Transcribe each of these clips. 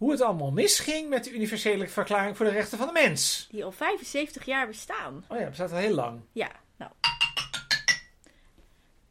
hoe het allemaal misging met de universele verklaring voor de rechten van de mens. Die al 75 jaar bestaan. Oh ja, bestaat al heel lang. Ja, nou.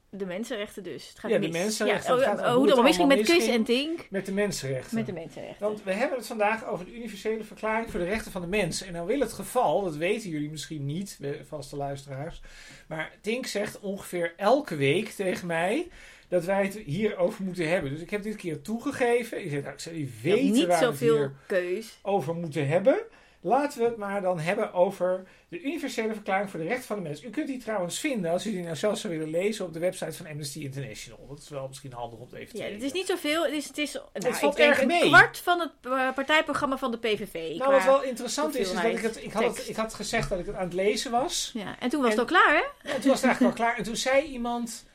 De mensenrechten dus. Het gaat Ja, de mensenrechten. Ja, oh, oh, hoe hoe het dan allemaal met Kus misging. en Tink. Met de mensenrechten. Met de mensenrechten. Want we hebben het vandaag over de universele verklaring voor de rechten van de mens. En nou wil het geval, dat weten jullie misschien niet, vaste luisteraars. Maar Tink zegt ongeveer elke week tegen mij dat wij het hierover moeten hebben. Dus ik heb dit keer toegegeven. Ik zeg, nou, ik zou niet weten niet waar we het zoveel hier keus. over moeten hebben. Laten we het maar dan hebben over de universele verklaring voor de rechten van de mens. U kunt die trouwens vinden als u die nou zelf zou willen lezen op de website van Amnesty International. Dat is wel misschien handig om het even te Ja, het is niet zoveel. Het is, het is nou, valt ik erg een mee. kwart van het eh, partijprogramma van de PVV. Nou, wat wel interessant is, is dat ik het. Ik had, het, ik had gezegd dat ik het aan het lezen was. Ja, en toen was En- het al klaar, hè? En toen was het eigenlijk al klaar. En toen zei iemand: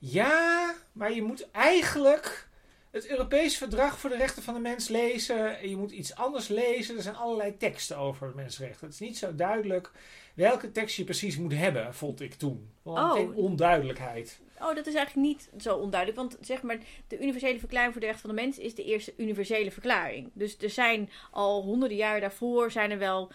Ja, maar je moet eigenlijk het Europees Verdrag voor de Rechten van de Mens lezen. En je moet iets anders lezen. Er zijn allerlei teksten over mensenrechten. Het is niet zo duidelijk welke tekst je precies moet hebben, vond ik toen. Wel Oh. onduidelijkheid. Oh, dat is eigenlijk niet zo onduidelijk. Want zeg maar, de universele verklaring voor de rechten van de mens is de eerste universele verklaring. Dus er zijn al honderden jaren daarvoor zijn er wel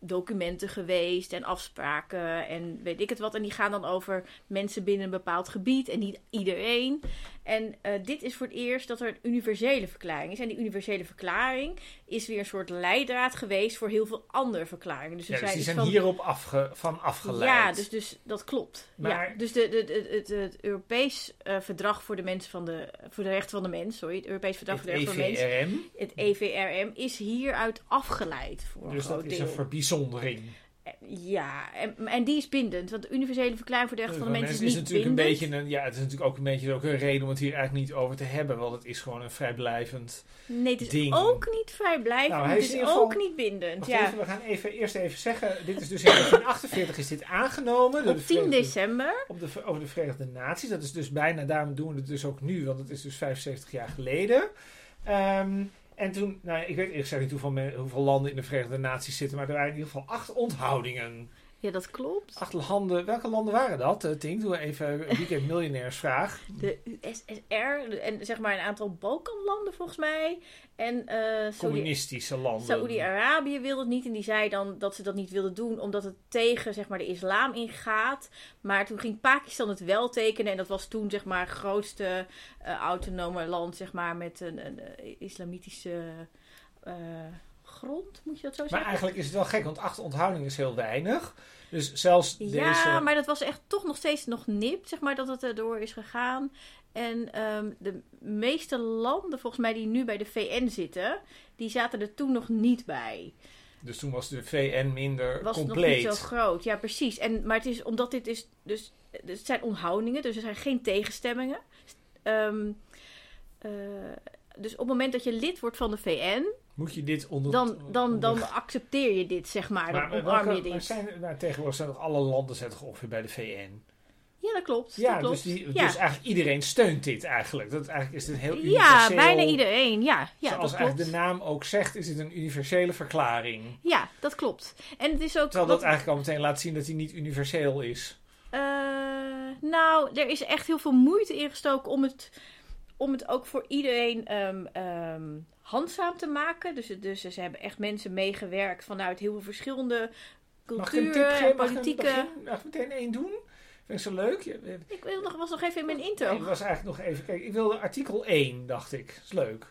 documenten geweest en afspraken en weet ik het wat. En die gaan dan over mensen binnen een bepaald gebied en niet iedereen. En eh, dit is voor het eerst dat er een universele verklaring is. En die universele verklaring is weer een soort leidraad geweest voor heel veel andere verklaringen. Dus Ja, dus die iets zijn van- hierop afge, van afgeleid. ja, dus, dus dat klopt. Maar- ja, dus de, de, de- het, het Europees eh, Verdrag voor de, mensen van de, voor de Rechten van de Mens, sorry, het Europees Verdrag het voor de Rechten van de Mens, EVRM. het EVRM, is hieruit afgeleid voor een Dus dat is deel. een verbijzondering. Eh, Ja, en, en die is bindend, want de Universele Verklaring voor de Rechten van de Mens is, niet natuurlijk bindend. een beetje een, ja, het is natuurlijk ook een beetje ook een reden om het hier eigenlijk niet over te hebben, want het is gewoon een vrijblijvend. nee, het is ding. ook niet vrijblijvend, Nou, het is is ook niet bindend. Ja. even, we gaan even, eerst even zeggen, dit is dus in 1948 is dit aangenomen Op de 10 Verenigde- december. op de, over de Verenigde Naties. Dat is dus bijna, daarom doen we het dus ook nu, want het is dus 75 jaar geleden. Ehm, en toen, nou, ik weet eerlijk gezegd niet hoeveel, hoeveel landen in de Verenigde Naties zitten, maar er waren in ieder geval acht onthoudingen. Ja, dat klopt. Acht landen, welke landen waren dat? Uh, Tink, doe even een weekend miljonairsvraag. De USSR en zeg maar een aantal Balkanlanden volgens mij. En eh Communistische landen. Saoedi-Arabië wilde het niet en die zei dan dat ze dat niet wilden doen omdat het tegen zeg maar, de islam ingaat. Maar toen ging Pakistan het wel tekenen en dat was toen zeg maar het grootste eh, autonome land zeg maar, met een, een, eh, islamitische eh, grond, moet je dat zo Maar zeggen? eigenlijk is het wel gek, want acht onthoudingen is heel weinig. Dus zelfs Ja, deze... maar dat was echt toch nog steeds nog nipt, zeg maar, dat het erdoor is gegaan. En ehm, de meeste landen, volgens mij, die nu bij de VN zitten, die zaten er toen nog niet bij. Dus toen was de VN minder was het nog compleet. niet zo groot. Ja, precies. En, maar het is omdat dit is dus. Het zijn onthoudingen, dus er zijn geen tegenstemmingen. Ehm, eh, dus op het moment dat je lid wordt van de VN, Moet je dit onder... dan, dan, onder- dan accepteer je dit, zeg maar. Dan Maar, omarm je dit. zijn, nou, tegenwoordig zijn toch alle landen zijn toch ongeveer bij de VN? Ja, dat klopt. Ja, dat klopt. dus, die, ja. dus eigenlijk iedereen steunt dit eigenlijk. Dat eigenlijk is dit heel ja, universeel. bijna iedereen. Ja, ja Zoals dat eigenlijk klopt. de naam ook zegt, is dit een universele verklaring. Ja, dat klopt. En het is ook. Terwijl wat- dat eigenlijk al meteen laat zien dat hij niet universeel is. Eh, nou, er is echt heel veel moeite ingestoken om het, om het ook voor iedereen ehm, ehm, handzaam te maken. Dus, dus ze hebben echt mensen meegewerkt vanuit heel veel verschillende ik culturen en ik politieke. Mag ik meteen één doen? Vind ik zo leuk. Ik wil nog, was nog even in mijn intro. dat was eigenlijk nog even... Kijk, ik wilde artikel 1, dacht ik. is leuk.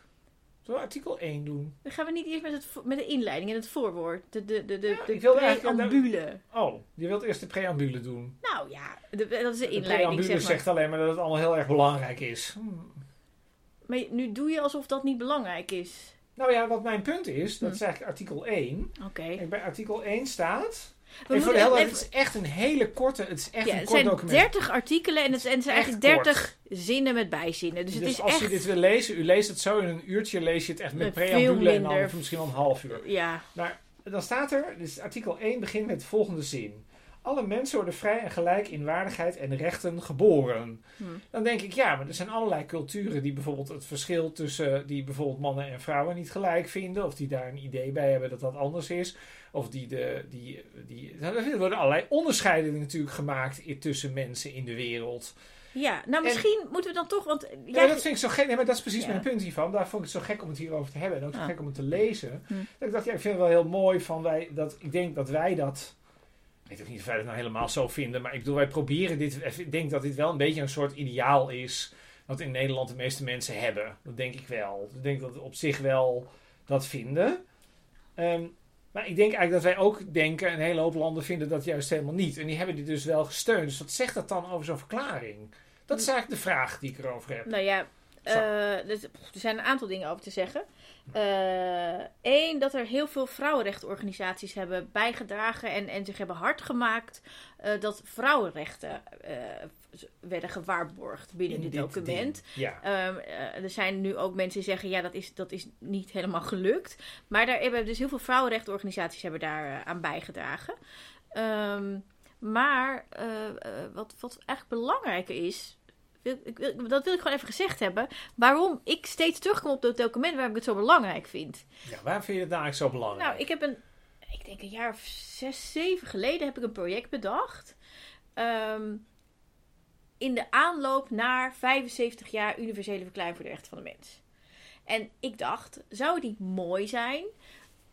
Zullen we artikel 1 doen? Dan gaan we niet eerst met, het, met de inleiding en het voorwoord. De, de, de, de, Ja, de ik preambule. Oh, je wilt eerst de preambule doen. Nou ja, de- dat is de De inleiding, preambule zeg maar. zegt alleen maar dat het allemaal heel erg belangrijk is. Hmm. Maar nu doe je alsof dat niet belangrijk is. Nou ja, wat mijn punt is, dat Hm. is eigenlijk artikel 1. Oké. Kijk, bij artikel 1 staat... We En voor de helderheid, het is echt een hele korte, het is echt Ja, een het kort zijn document. 30 artikelen en het, en het zijn Echt eigenlijk kort. 30 zinnen met bijzinnen. Dus, Dus, het is als echt... je dit wil lezen, u leest het zo in een uurtje, lees je het echt met Met preambule en dan of misschien wel een half uur. Ja, Maar dan staat er, dus artikel 1 begint met de volgende zin. Alle mensen worden vrij en gelijk in waardigheid en rechten geboren. Hm. Dan denk ik, ja, maar er zijn allerlei culturen die bijvoorbeeld het verschil tussen, die bijvoorbeeld mannen en vrouwen niet gelijk vinden, of die daar een idee bij hebben dat dat anders is, of die de, die, die, er worden allerlei onderscheidingen natuurlijk gemaakt tussen mensen in de wereld. Ja, nou misschien moeten we dan toch, want Ja, dat vind ik zo gek. Nee, maar dat is precies Ja. mijn punt hiervan. Daar vond ik het zo gek om het hierover te hebben. En ook zo Ah. gek om het te lezen. Hm. Dat ik dacht, ja, ik vind het wel heel mooi van wij. Dat, ik denk dat wij dat. Ik weet ook niet of wij dat nou helemaal zo vinden. Maar ik bedoel, wij proberen dit. Ik denk dat dit wel een beetje een soort ideaal is. Wat in Nederland de meeste mensen hebben. Dat denk ik wel. Ik denk dat we op zich wel dat vinden. Ehm, maar ik denk eigenlijk dat wij ook denken. Een hele hoop landen vinden dat juist helemaal niet. En die hebben dit dus wel gesteund. Dus wat zegt dat dan over zo'n verklaring? Dat is eigenlijk de vraag die ik erover heb. Nou ja, Eh, dus, pff, er zijn een aantal dingen over te zeggen. Eén, dat er heel veel vrouwenrechtenorganisaties hebben bijgedragen en, en zich hebben hard gemaakt eh, dat vrouwenrechten eh, werden gewaarborgd binnen In dit document. Ja. Ehm, eh, er zijn nu ook mensen die zeggen, ja, dat is, dat is niet helemaal gelukt. Maar daar hebben dus heel veel vrouwenrechtenorganisaties hebben daar eh, aan bijgedragen. Ehm, maar eh, eh, wat, wat eigenlijk belangrijker is, wil, ik, wil- dat wil ik gewoon even gezegd hebben, waarom ik steeds terugkom op dat document waarom ik het zo belangrijk vind. ja, waarom vind je het nou eigenlijk zo belangrijk? Nou, ik heb een, ik denk een jaar of zes, zeven geleden heb ik een project bedacht. Ehm, in de aanloop naar 75 jaar universele verklaring voor de rechten van de mens. En ik dacht, zou het niet mooi zijn,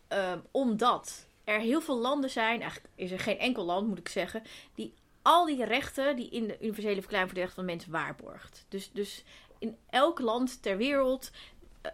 ehm, omdat er heel veel landen zijn, eigenlijk is er geen enkel land moet ik zeggen, die al die rechten die in de universele verklaring voor de rechten van de mens waarborgt. Dus, dus in elk land ter wereld eh,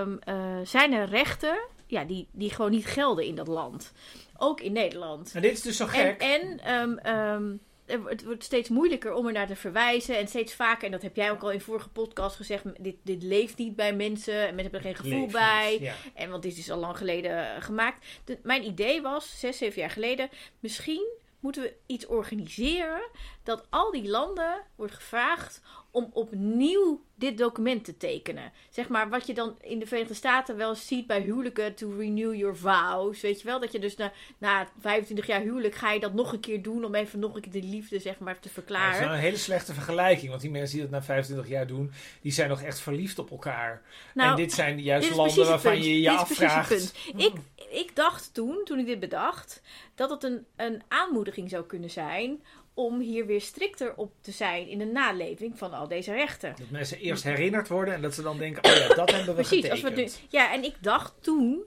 ehm, eh, zijn er rechten ja, die, die gewoon niet gelden in dat land. Ook in Nederland. En dit is dus zo gek. en ehm, ehm, er wordt- het wordt steeds moeilijker om er naar te verwijzen. En steeds vaker, en dat heb jij ook al in vorige podcast gezegd, dit, dit leeft niet bij mensen. En mensen hebben er geen gevoel Leeft bij. niet, Ja. En want dit is al lang geleden eh, gemaakt. De- mijn idee was, zes, zeven jaar geleden, misschien moeten we iets organiseren dat al die landen wordt gevraagd om opnieuw dit document te tekenen. Zeg maar wat je dan in de Verenigde Staten wel ziet bij huwelijken, to renew your vows. Weet je wel, dat je dus na, na 25 jaar huwelijk ga je dat nog een keer doen om even nog een keer de liefde zeg maar te Ja, dat verklaren. is wel een hele slechte vergelijking. Want die mensen die dat na 25 jaar doen, die zijn nog echt verliefd op elkaar. Nou, en dit zijn juist Dit landen waarvan punt. je je Dit is precies het afvraagt. punt. Ik, ik dacht toen, toen ik dit bedacht, dat het een, een aanmoediging zou kunnen zijn om hier weer strikter op te zijn in de naleving van al deze rechten. Dat mensen eerst herinnerd worden en dat ze dan denken, oh ja, dat hebben we Precies, als we getekend. nu, ja, en ik dacht toen,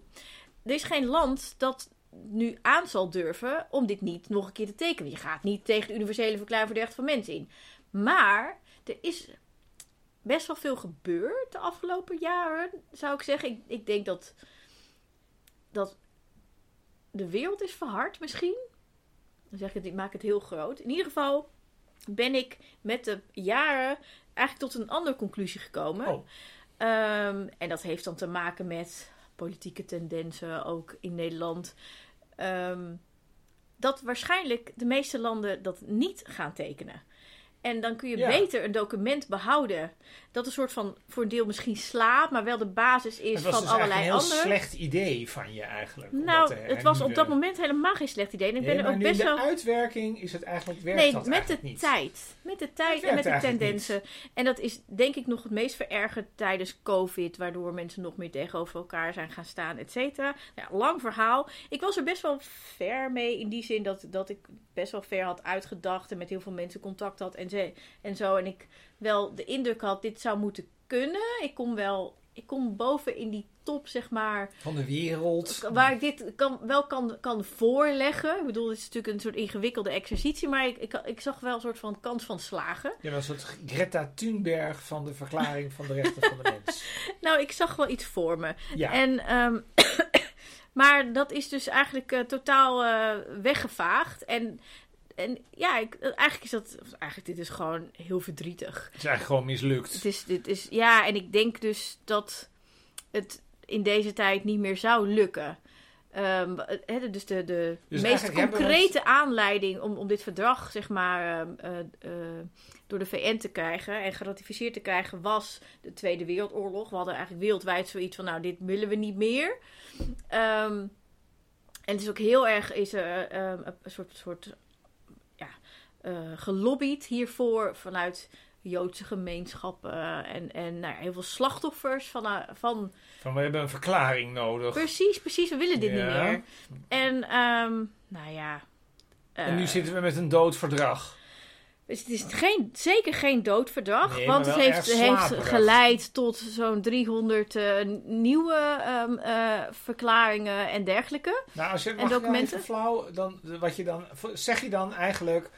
er is geen land dat nu aan zal durven om dit niet nog een keer te tekenen. Je gaat niet tegen de universele verklaring voor de rechten van mensen in. Maar er is best wel veel gebeurd de afgelopen jaren, zou ik zeggen. Ik, ik denk dat, dat de wereld is verhard misschien. Dan zeg ik het, ik maak het heel groot. In ieder geval ben ik met de jaren eigenlijk tot een andere conclusie gekomen. Oh. Ehm, en dat heeft dan te maken met politieke tendensen, ook in Nederland. Ehm, dat waarschijnlijk de meeste landen dat niet gaan tekenen. En dan kun je Ja. beter een document behouden. Dat een soort van voor een deel misschien slaat, maar wel de basis is Het was van dus allerlei eigenlijk een heel andere. slecht idee van je eigenlijk. Nou, het was op dat moment helemaal geen slecht idee. En ik Nee, ben er ook nu in best de wel. uitwerking is het eigenlijk, werkt Nee, dat met de niet. tijd. Met de tijd Het en met de tendensen. En dat is denk ik nog het meest verergerd tijdens COVID, waardoor mensen nog meer tegenover elkaar zijn gaan staan, et cetera. Ja, lang verhaal. Ik was er best wel ver mee in die zin dat, dat ik best wel ver had uitgedacht en met heel veel mensen contact had en, ze, en zo. En ik wel de indruk had, dit zou moeten kunnen. Ik kom wel, ik kom boven in die top, zeg maar, Van de wereld. waar ik dit kan, wel kan, kan voorleggen. Ik bedoel, het is natuurlijk een soort ingewikkelde exercitie, maar ik, ik, ik zag wel een soort van kans van slagen. Ja, een soort Greta Thunberg van de verklaring van de rechten van de mens. Nou, ik zag wel iets voor me. Ja, En, ehm, maar dat is dus eigenlijk eh, totaal eh, weggevaagd. En, en ja, ik, eigenlijk is dat, eigenlijk dit is gewoon heel verdrietig. het is eigenlijk gewoon mislukt. Het is, dit is, ja, en ik denk dus dat het in deze tijd niet meer zou lukken. Ehm, dus de, de Dus meest concrete aanleiding om, om dit verdrag, zeg maar, ehm, eh, eh, door de VN te krijgen en geratificeerd te krijgen, was de Tweede Wereldoorlog. We hadden eigenlijk wereldwijd zoiets van, nou, dit willen we niet meer. Ehm, en het is ook heel erg is er ehm, een soort, soort eh, gelobbyd hiervoor vanuit Joodse gemeenschappen en, en nou heel veel slachtoffers van, eh, van Van we hebben een verklaring nodig. precies, precies, we willen dit Ja. niet meer. En ehm, nou ja. en nu eh, zitten we met een dood verdrag. Dus het is geen, zeker geen doodverdrag, Nee, want het heeft, heeft geleid tot zo'n 300 eh, nieuwe ehm, eh, verklaringen en dergelijke. Nou, als je En nou documenten? flauw, dan wat je dan zeg je dan eigenlijk,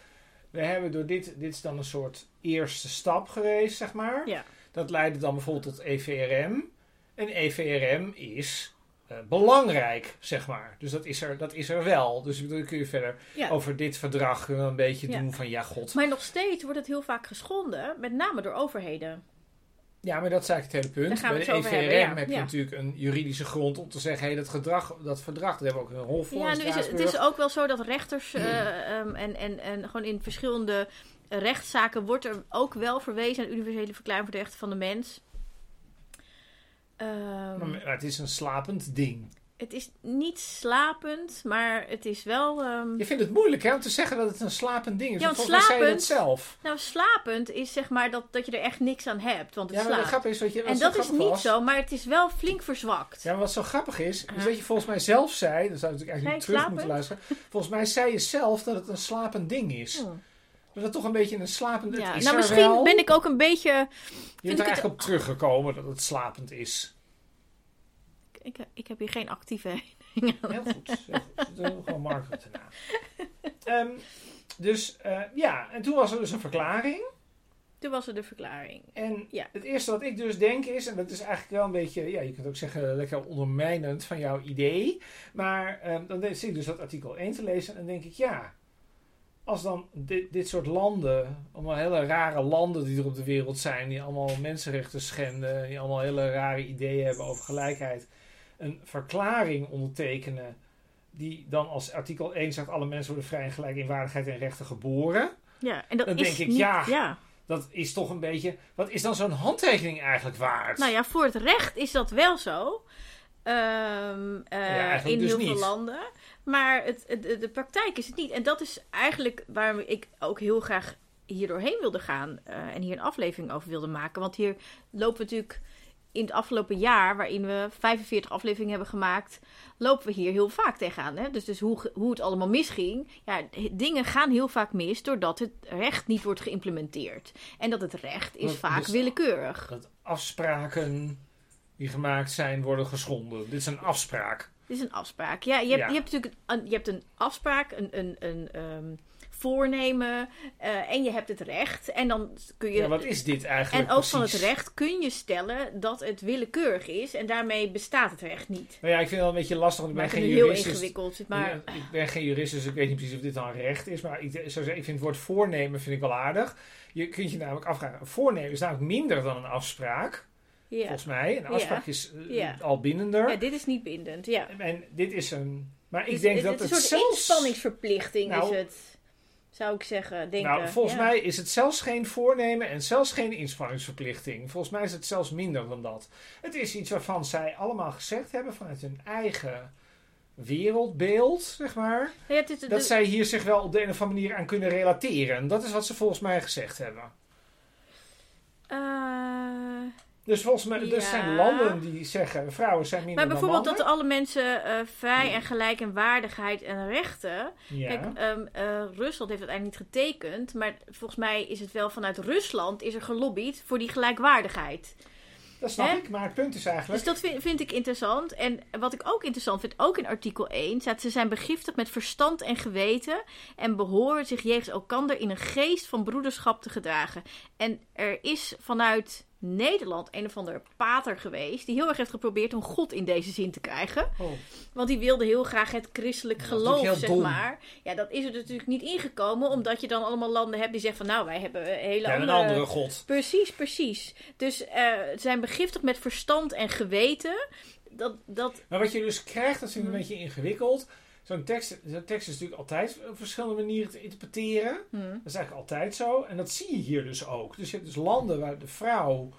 we hebben door dit, dit is dan een soort eerste stap geweest, zeg maar. Ja. Dat leidde dan bijvoorbeeld tot EVRM. En EVRM is eh, belangrijk, zeg maar. Dus dat is er, dat is er wel. Dus bedoel, kun je verder Ja. over dit verdrag een beetje Ja. doen van ja, god. Maar nog steeds wordt het heel vaak geschonden, met name door overheden. Ja, maar dat is eigenlijk het hele Daar punt. Bij de EVRM hebben, ja. heb je Ja. natuurlijk een juridische grond om te zeggen, hé, dat gedrag, dat verdrag, dat hebben we ook een hof voor. Ja, nu is het, is ook wel zo dat rechters eh, ehm, en, en, en gewoon in verschillende rechtszaken wordt er ook wel verwezen aan de universele verklaring voor de rechten van de mens. Ehm, Maar het is een slapend ding. Het is niet slapend, maar het is wel. ehm, Je vindt het moeilijk hè, om te zeggen dat het een slapend ding is. Ja, want mij zei je dat slapend- zelf. Nou, slapend is zeg maar dat, dat je er echt niks aan hebt, want het Ja, maar de slaapt. grap is, wat je, wat En dat is niet was- zo, maar het is wel flink verzwakt. Ja, maar wat zo grappig is, is dat je volgens mij zelf zei, dan zou je natuurlijk eigenlijk niet ik terug slapend? moeten luisteren. Volgens mij zei je zelf dat het een slapend ding is. Hmm. Dat het toch een beetje een slapend het Ja, is nou, misschien wel. ben ik ook een beetje. Je bent ik er het- eigenlijk op teruggekomen dat het slapend is. Ik, ik heb hier geen actieve. Heel goed. Heel goed. Doe gewoon Margaret erna. Ehm, dus eh, ja, en toen was er dus een verklaring. Toen was er de verklaring. En Ja. het eerste wat ik dus denk is, en dat is eigenlijk wel een beetje, ja, je kunt ook zeggen lekker ondermijnend van jouw idee. Maar ehm, dan zit ik dus dat artikel 1 te lezen en dan denk ik, ja, als dan dit, dit soort landen, allemaal hele rare landen die er op de wereld zijn, die allemaal mensenrechten schenden, die allemaal hele rare ideeën hebben over gelijkheid, een verklaring ondertekenen die dan als artikel 1 zegt alle mensen worden vrij en gelijk in waardigheid en rechten geboren. Ja, en dat Dan is denk ik, niet, ja. ja. Dat is toch een beetje, wat is dan zo'n handtekening eigenlijk waard? Nou ja, voor het recht is dat wel zo. Eigenlijk in dus heel veel landen. Maar het, het- de, praktijk is het niet. En dat is eigenlijk waarom ik ook heel graag hier doorheen wilde gaan. eh, en hier een aflevering over wilde maken. Want hier lopen natuurlijk in het afgelopen jaar, waarin we 45 afleveringen hebben gemaakt, lopen we hier heel vaak tegenaan. Hè? Dus, dus hoe, hoe het allemaal misging. Ja, dingen gaan heel vaak mis doordat het recht niet wordt geïmplementeerd. En dat het recht is Dat- vaak dus- willekeurig. Dat afspraken die gemaakt zijn worden geschonden. Dit is een afspraak. Dit is een afspraak. Ja, je hebt, Ja. Je hebt natuurlijk een, je hebt een afspraak, een, een, een ehm, voornemen eh, en je hebt het recht. En dan kun je. Ja, wat is dit eigenlijk en ook van het recht kun je stellen dat het willekeurig is en daarmee bestaat het recht niet. Nou ja, ik vind het wel een beetje lastig, want ik ben Maar het geen nu heel jurist. dus- ingewikkeld. Maar Ja, ik ben geen jurist, dus ik weet niet precies of dit dan recht is. Maar ik, zou zeggen, ik vind het woord voornemen vind ik wel aardig. Je kunt je namelijk afvragen, een voornemen is namelijk minder dan een afspraak, ja. volgens mij. Een Ja. afspraak is eh, Ja. al bindender. ja, dit is niet bindend. Ja. En dit is een... Maar ik Dus denk het, dat het het, is een soort zelfs... inspanningsverplichting Nou, is het. Zou ik zeggen. Denken. Nou, volgens Ja. mij is het zelfs geen voornemen en zelfs geen inspanningsverplichting. Volgens mij is het zelfs minder dan dat. Het is iets waarvan zij allemaal gezegd hebben vanuit hun eigen wereldbeeld, zeg maar. Ja, Dat zij hier zich wel op de een of andere manier aan kunnen relateren. En dat is wat ze volgens mij gezegd hebben. eh, Dus volgens mij, er Ja. zijn landen die zeggen vrouwen zijn minder Maar bijvoorbeeld dan dat alle mensen eh, vrij en gelijk en waardigheid en rechten. Ja. Kijk, ehm, eh, Rusland heeft uiteindelijk niet getekend. Maar volgens mij is het wel vanuit Rusland is er gelobbyd voor die gelijkwaardigheid. dat snap ik, maar het punt is eigenlijk... Dus dat vind, vind ik interessant. En wat ik ook interessant vind, ook in artikel 1, staat ze zijn begiftigd met verstand en geweten en behoren zich jegens elkander in een geest van broederschap te gedragen. En er is vanuit Nederland een of ander pater geweest die heel erg heeft geprobeerd om God in deze zin te krijgen. Oh, Want die wilde heel graag het christelijk geloof, zeg dom. maar. Ja, dat is er natuurlijk niet ingekomen, omdat je dan allemaal landen hebt die zeggen van nou, wij hebben een hele ja, een andere... andere god. Precies, precies. Dus eh, ze zijn begiftigd met verstand en geweten. Dat, dat, Maar wat je dus krijgt, dat is Mhm. een beetje ingewikkeld. Zo'n tekst, zo'n tekst is natuurlijk altijd op verschillende manieren te interpreteren. hm. Dat is eigenlijk altijd zo. En dat zie je hier dus ook. Dus je hebt dus landen waar de vrouw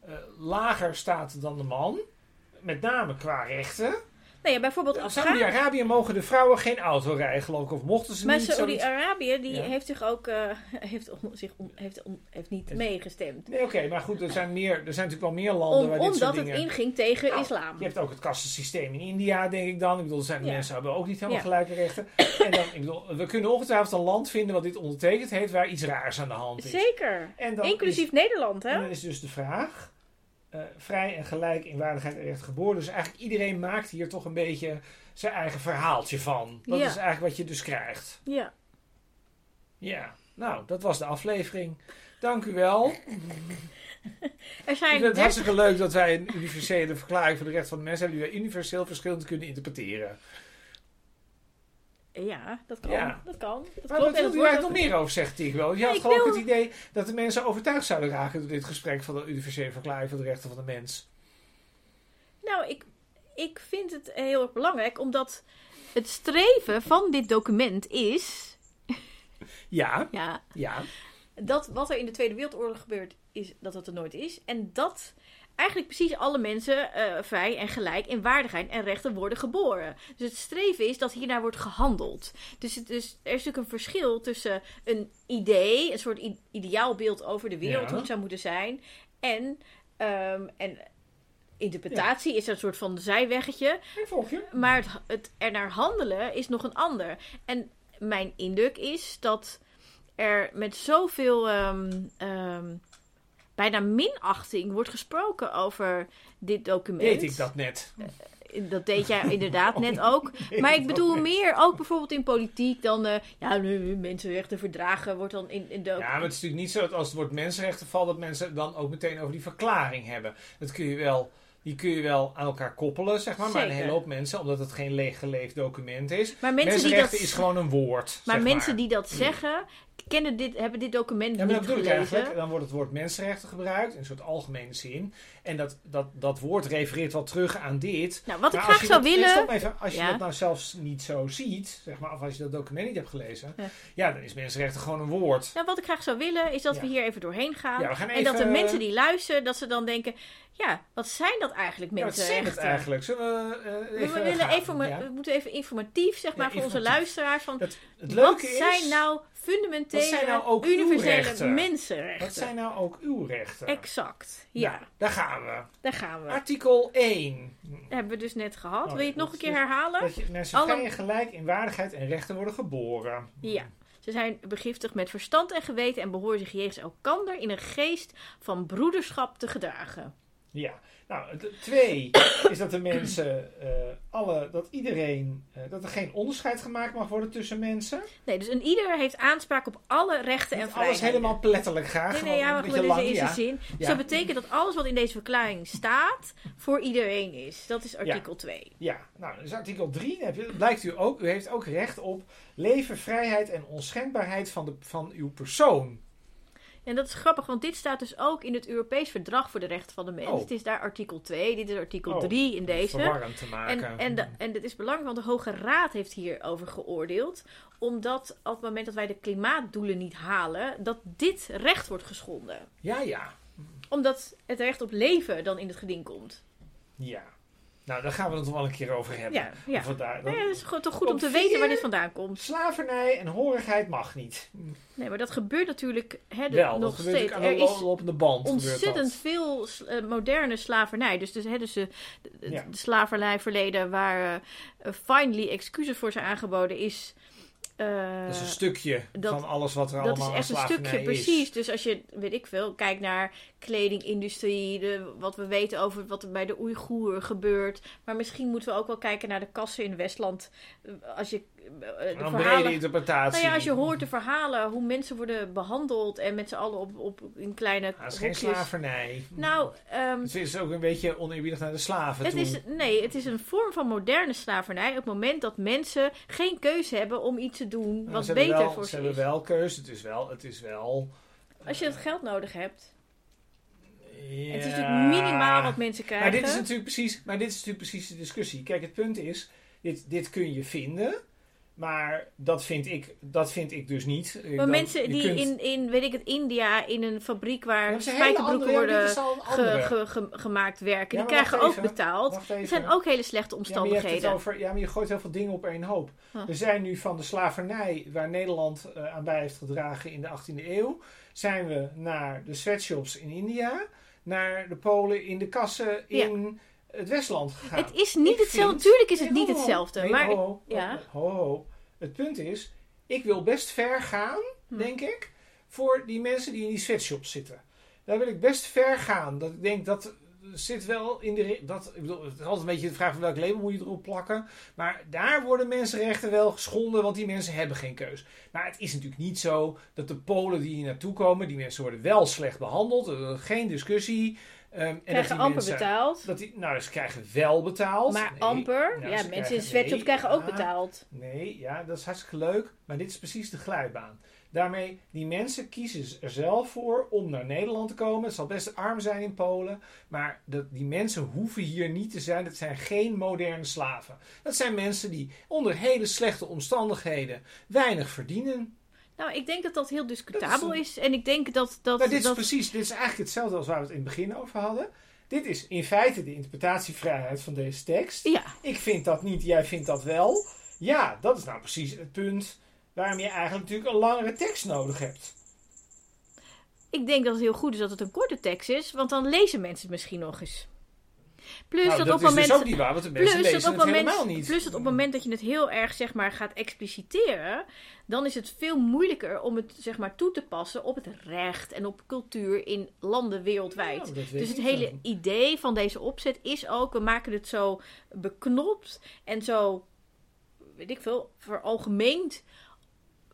eh, lager staat dan de man. Met name qua rechten. Nou ja, bijvoorbeeld In. Saudi-Arabië mogen de vrouwen geen auto rijden, geloof ik. Of mochten ze Maar niet. zoiets. Saudi-Arabië die Ja. heeft zich ook eh, heeft, zich heeft, heeft niet meegestemd. Nee, oké, maar goed, er zijn, meer, er zijn natuurlijk wel meer landen Om, waar dit soort omdat het dingen... inging tegen Nou, islam. Je hebt ook het kastensysteem in India, denk ik dan. Ik bedoel, er zijn Ja. mensen hebben ook niet helemaal gelijke rechten. En dan, ik bedoel, we kunnen ongetwijfeld een land vinden wat dit ondertekend heeft, waar iets raars aan de hand is. Zeker. En dan Inclusief is, Nederland, en hè? dan is dus de vraag, eh, vrij en gelijk in waardigheid en recht geboren. Dus eigenlijk iedereen maakt hier toch een beetje zijn eigen verhaaltje van. Dat Ja. is eigenlijk wat je dus krijgt. Ja. Ja, nou, dat was de aflevering. Dank u wel. Er Ik zijn vind het 30 hartstikke leuk dat wij een universele verklaring voor de rechten van de mensen hebben, die wij universeel verschillend kunnen interpreteren. Ja, dat kan. Ja. Dat kan. Dat Maar klopt. dat nog meer over, zegt Tiek wel? Je had geloof wil- het idee dat de mensen overtuigd zouden raken door dit gesprek van de universele verklaring voor de rechten van de mens. Nou, ik, ik vind het heel erg belangrijk, omdat het streven van dit document is... Ja, Ja, ja, dat wat er in de Tweede Wereldoorlog gebeurt, is dat het er nooit is. En dat eigenlijk precies alle mensen eh, vrij en gelijk in waardigheid en rechten worden geboren. Dus het streven is dat hiernaar wordt gehandeld. Dus, het er is natuurlijk een verschil tussen een idee, een soort ideaalbeeld over de wereld, Ja. hoe het zou moeten zijn, en, ehm, en interpretatie is een soort van zijweggetje. ik volg je. Maar het, het er naar handelen is nog een ander. En mijn indruk is dat er met zoveel ehm, bijna minachting wordt gesproken over dit document. Deed ik dat net? Dat deed jij inderdaad net ook. Nee, Maar ik bedoel meer ook bijvoorbeeld in politiek dan... eh ja, nu mensenrechten verdragen wordt dan in, in de... Ja, maar het is natuurlijk niet zo dat als het woord mensenrechten valt, dat mensen dan ook meteen over die verklaring hebben. Dat kun je wel, die kun je wel aan elkaar koppelen, zeg maar. Maar een hele hoop mensen, omdat het geen leeg geleefd document is. maar mensen die dat, Mensenrechten is gewoon een woord. maar mensen maar. die dat zeggen, kennen dit, hebben dit document Ja, maar dat niet bedoel ik gelezen. eigenlijk. Dan wordt het woord mensenrechten gebruikt in een soort algemene zin. En dat, dat, dat woord refereert wel terug aan dit. Nou, wat ik graag zou dat, willen... even. Als je dat nou zelfs niet zo ziet, zeg maar, of als je dat document niet hebt gelezen, Ja. ja, dan is mensenrechten gewoon een woord. Nou, wat ik graag zou willen, is dat we hier even doorheen gaan. En dat de mensen die luisteren, dat ze dan denken... Ja, wat zijn dat eigenlijk Ja, wat zijn het mensenrechten? eigenlijk? Zullen we eh, we, even we willen Ja? moeten even informatief, zeg Ja, maar, voor onze luisteraars. Van, Het, het wat leuke is, zijn nou fundamentele, wat zijn nou ook universele rechten? mensenrechten? wat zijn nou ook uw rechten? Exact, ja. Nou, daar gaan we. Daar gaan we. Artikel 1. Dat hebben we dus net gehad. Oh, Wil je het ja, nog een keer herhalen? Dat je mensen Alle- gelijk in waardigheid en rechten worden geboren. Ja. Ze zijn begiftigd met verstand en geweten en behoren zich jegens elkander in een geest van broederschap te gedragen. Ja, nou, twee is dat de mensen, eh, alle, dat iedereen, eh, dat er geen onderscheid gemaakt mag worden tussen mensen. Nee, dus een ieder heeft aanspraak op alle rechten en vrijheden. alles helemaal letterlijk graag. Nee, nee, ja, maar gewoon deze lang, eerste ja. zin. Dus dat betekent dat alles wat in deze verklaring staat, voor iedereen is. Dat is artikel 2. Ja, nou, dus artikel 3 heb je, blijkt u ook, u heeft ook recht op leven, vrijheid en onschendbaarheid van, de, van uw persoon. En dat is grappig, want dit staat dus ook in het Europees Verdrag voor de Rechten van de Mens. Oh. Het is daar artikel 2, dit is artikel Oh, 3 in deze. Verwarrend te maken. En, en, de, en dit is belangrijk, want de Hoge Raad heeft hierover geoordeeld. Omdat op het moment dat wij de klimaatdoelen niet halen, dat dit recht wordt geschonden. Ja, ja, Omdat het recht op leven dan in het geding komt. ja. Nou, daar gaan we het nog wel een keer over hebben. Ja, ja. Of we daar- Nou ja, het is gewoon toch goed Op om te vier- weten waar dit vandaan komt. Slavernij en horigheid mag niet. Nee, maar dat gebeurt natuurlijk hè, Wel, dat nog steeds. Er de is lopende band. ontzettend dat. veel eh, moderne slavernij. Dus, dus, hè, dus de, de, Ja. de slavernijverleden waar eh, finally excuses voor zijn aangeboden is. Eh, Dat is een stukje dat- van alles wat er dat allemaal is aan echt een stukje, is. precies. Dus als je, weet ik veel, kijkt naar kledingindustrie, de, wat we weten over wat er bij de Oeigoeren gebeurt. Maar misschien moeten we ook wel kijken naar de kassen in Westland. Eh, Als je eh, Een brede verhalen... interpretatie. Nou ja, als je hoort de verhalen, hoe mensen worden behandeld en met z'n allen op, op in kleine dat is geen slavernij. Nou, ehm, Het is ook een beetje oneerbiedig naar de slaven het is, nee, het is een vorm van moderne slavernij. Op het moment dat mensen geen keuze hebben om iets te doen Nou, wat ze beter wel, voor Ze ze hebben wel keuze. Het is wel... Het is wel Als je het geld nodig hebt. ja. Het is natuurlijk minimaal wat mensen Maar krijgen. dit is natuurlijk precies, maar dit is natuurlijk precies de discussie. Kijk, het punt is, dit, dit kun je vinden. Maar dat vind ik, dat vind ik dus niet. Maar mensen die kunt- in, in, weet ik het, India, in een fabriek Ja, waar hele spijkerbroeken andere- ja, worden ge- ge- ge- gemaakt werken, Ja, die krijgen ook betaald. Er zijn ook hele slechte Ja, maar, je hebt omstandigheden. het over, ja, maar je gooit heel veel dingen op één hoop. Huh. Er zijn nu van de slavernij, waar Nederland eh, aan bij heeft gedragen in de 18e eeuw, zijn we naar de sweatshops in India, naar de Polen in de kassen in het Westland gegaan. Het is niet Ik hetzelfde. vind- Tuurlijk is het Nee, niet ho, ho. hetzelfde. Nee, maar ho, ja. Het punt is, ik wil best ver gaan, Hm. denk ik, voor die mensen die in die sweatshops zitten. Daar wil ik best ver gaan. Dat ik denk dat zit wel in de. Dat, ik bedoel, het is altijd een beetje de vraag van welk label moet je erop plakken. Maar daar worden mensenrechten wel geschonden, want die mensen hebben geen keus. Maar het is natuurlijk niet zo dat de Polen die hier naartoe komen, die mensen worden wel slecht behandeld. eh, geen discussie. Ehm, en dat krijgen die amper mensen, betaald. Dat die, nou, ze krijgen wel betaald. Maar Nee. amper. Nou, ja, mensen in krijgen- sweatshops nee, krijgen ook ja. betaald. Nee, ja, dat is hartstikke leuk. Maar dit is precies de glijbaan. Daarmee, die mensen kiezen er zelf voor om naar Nederland te komen. Het zal best arm zijn in Polen. Maar die mensen hoeven hier niet te zijn. Dat zijn geen moderne slaven. Dat zijn mensen die onder hele slechte omstandigheden weinig verdienen. Nou, ik denk dat dat heel Dat discutabel is is, En ik denk dat... dat, Maar dit is dat precies, dit is eigenlijk hetzelfde als waar we het in het begin over hadden. Dit is in feite de interpretatievrijheid van deze tekst. ja, Ik vind dat niet, jij vindt dat wel. Ja, dat is nou precies het punt waarom je eigenlijk natuurlijk een langere tekst nodig hebt. ik denk dat het heel goed is dat het een korte tekst is. Want dan lezen mensen het misschien nog eens. Plus nou, dat, dat op is het moment... dus ook niet waar, want de mensen Plus lezen het het helemaal moment, niet. plus dat op het moment dat je het heel erg zeg maar, gaat expliciteren, dan is het veel moeilijker om het zeg maar, toe te passen op het recht en op cultuur in landen wereldwijd. Dus het hele zo. idee van deze opzet is ook, we maken het zo beknopt en zo, weet ik veel, veralgemeend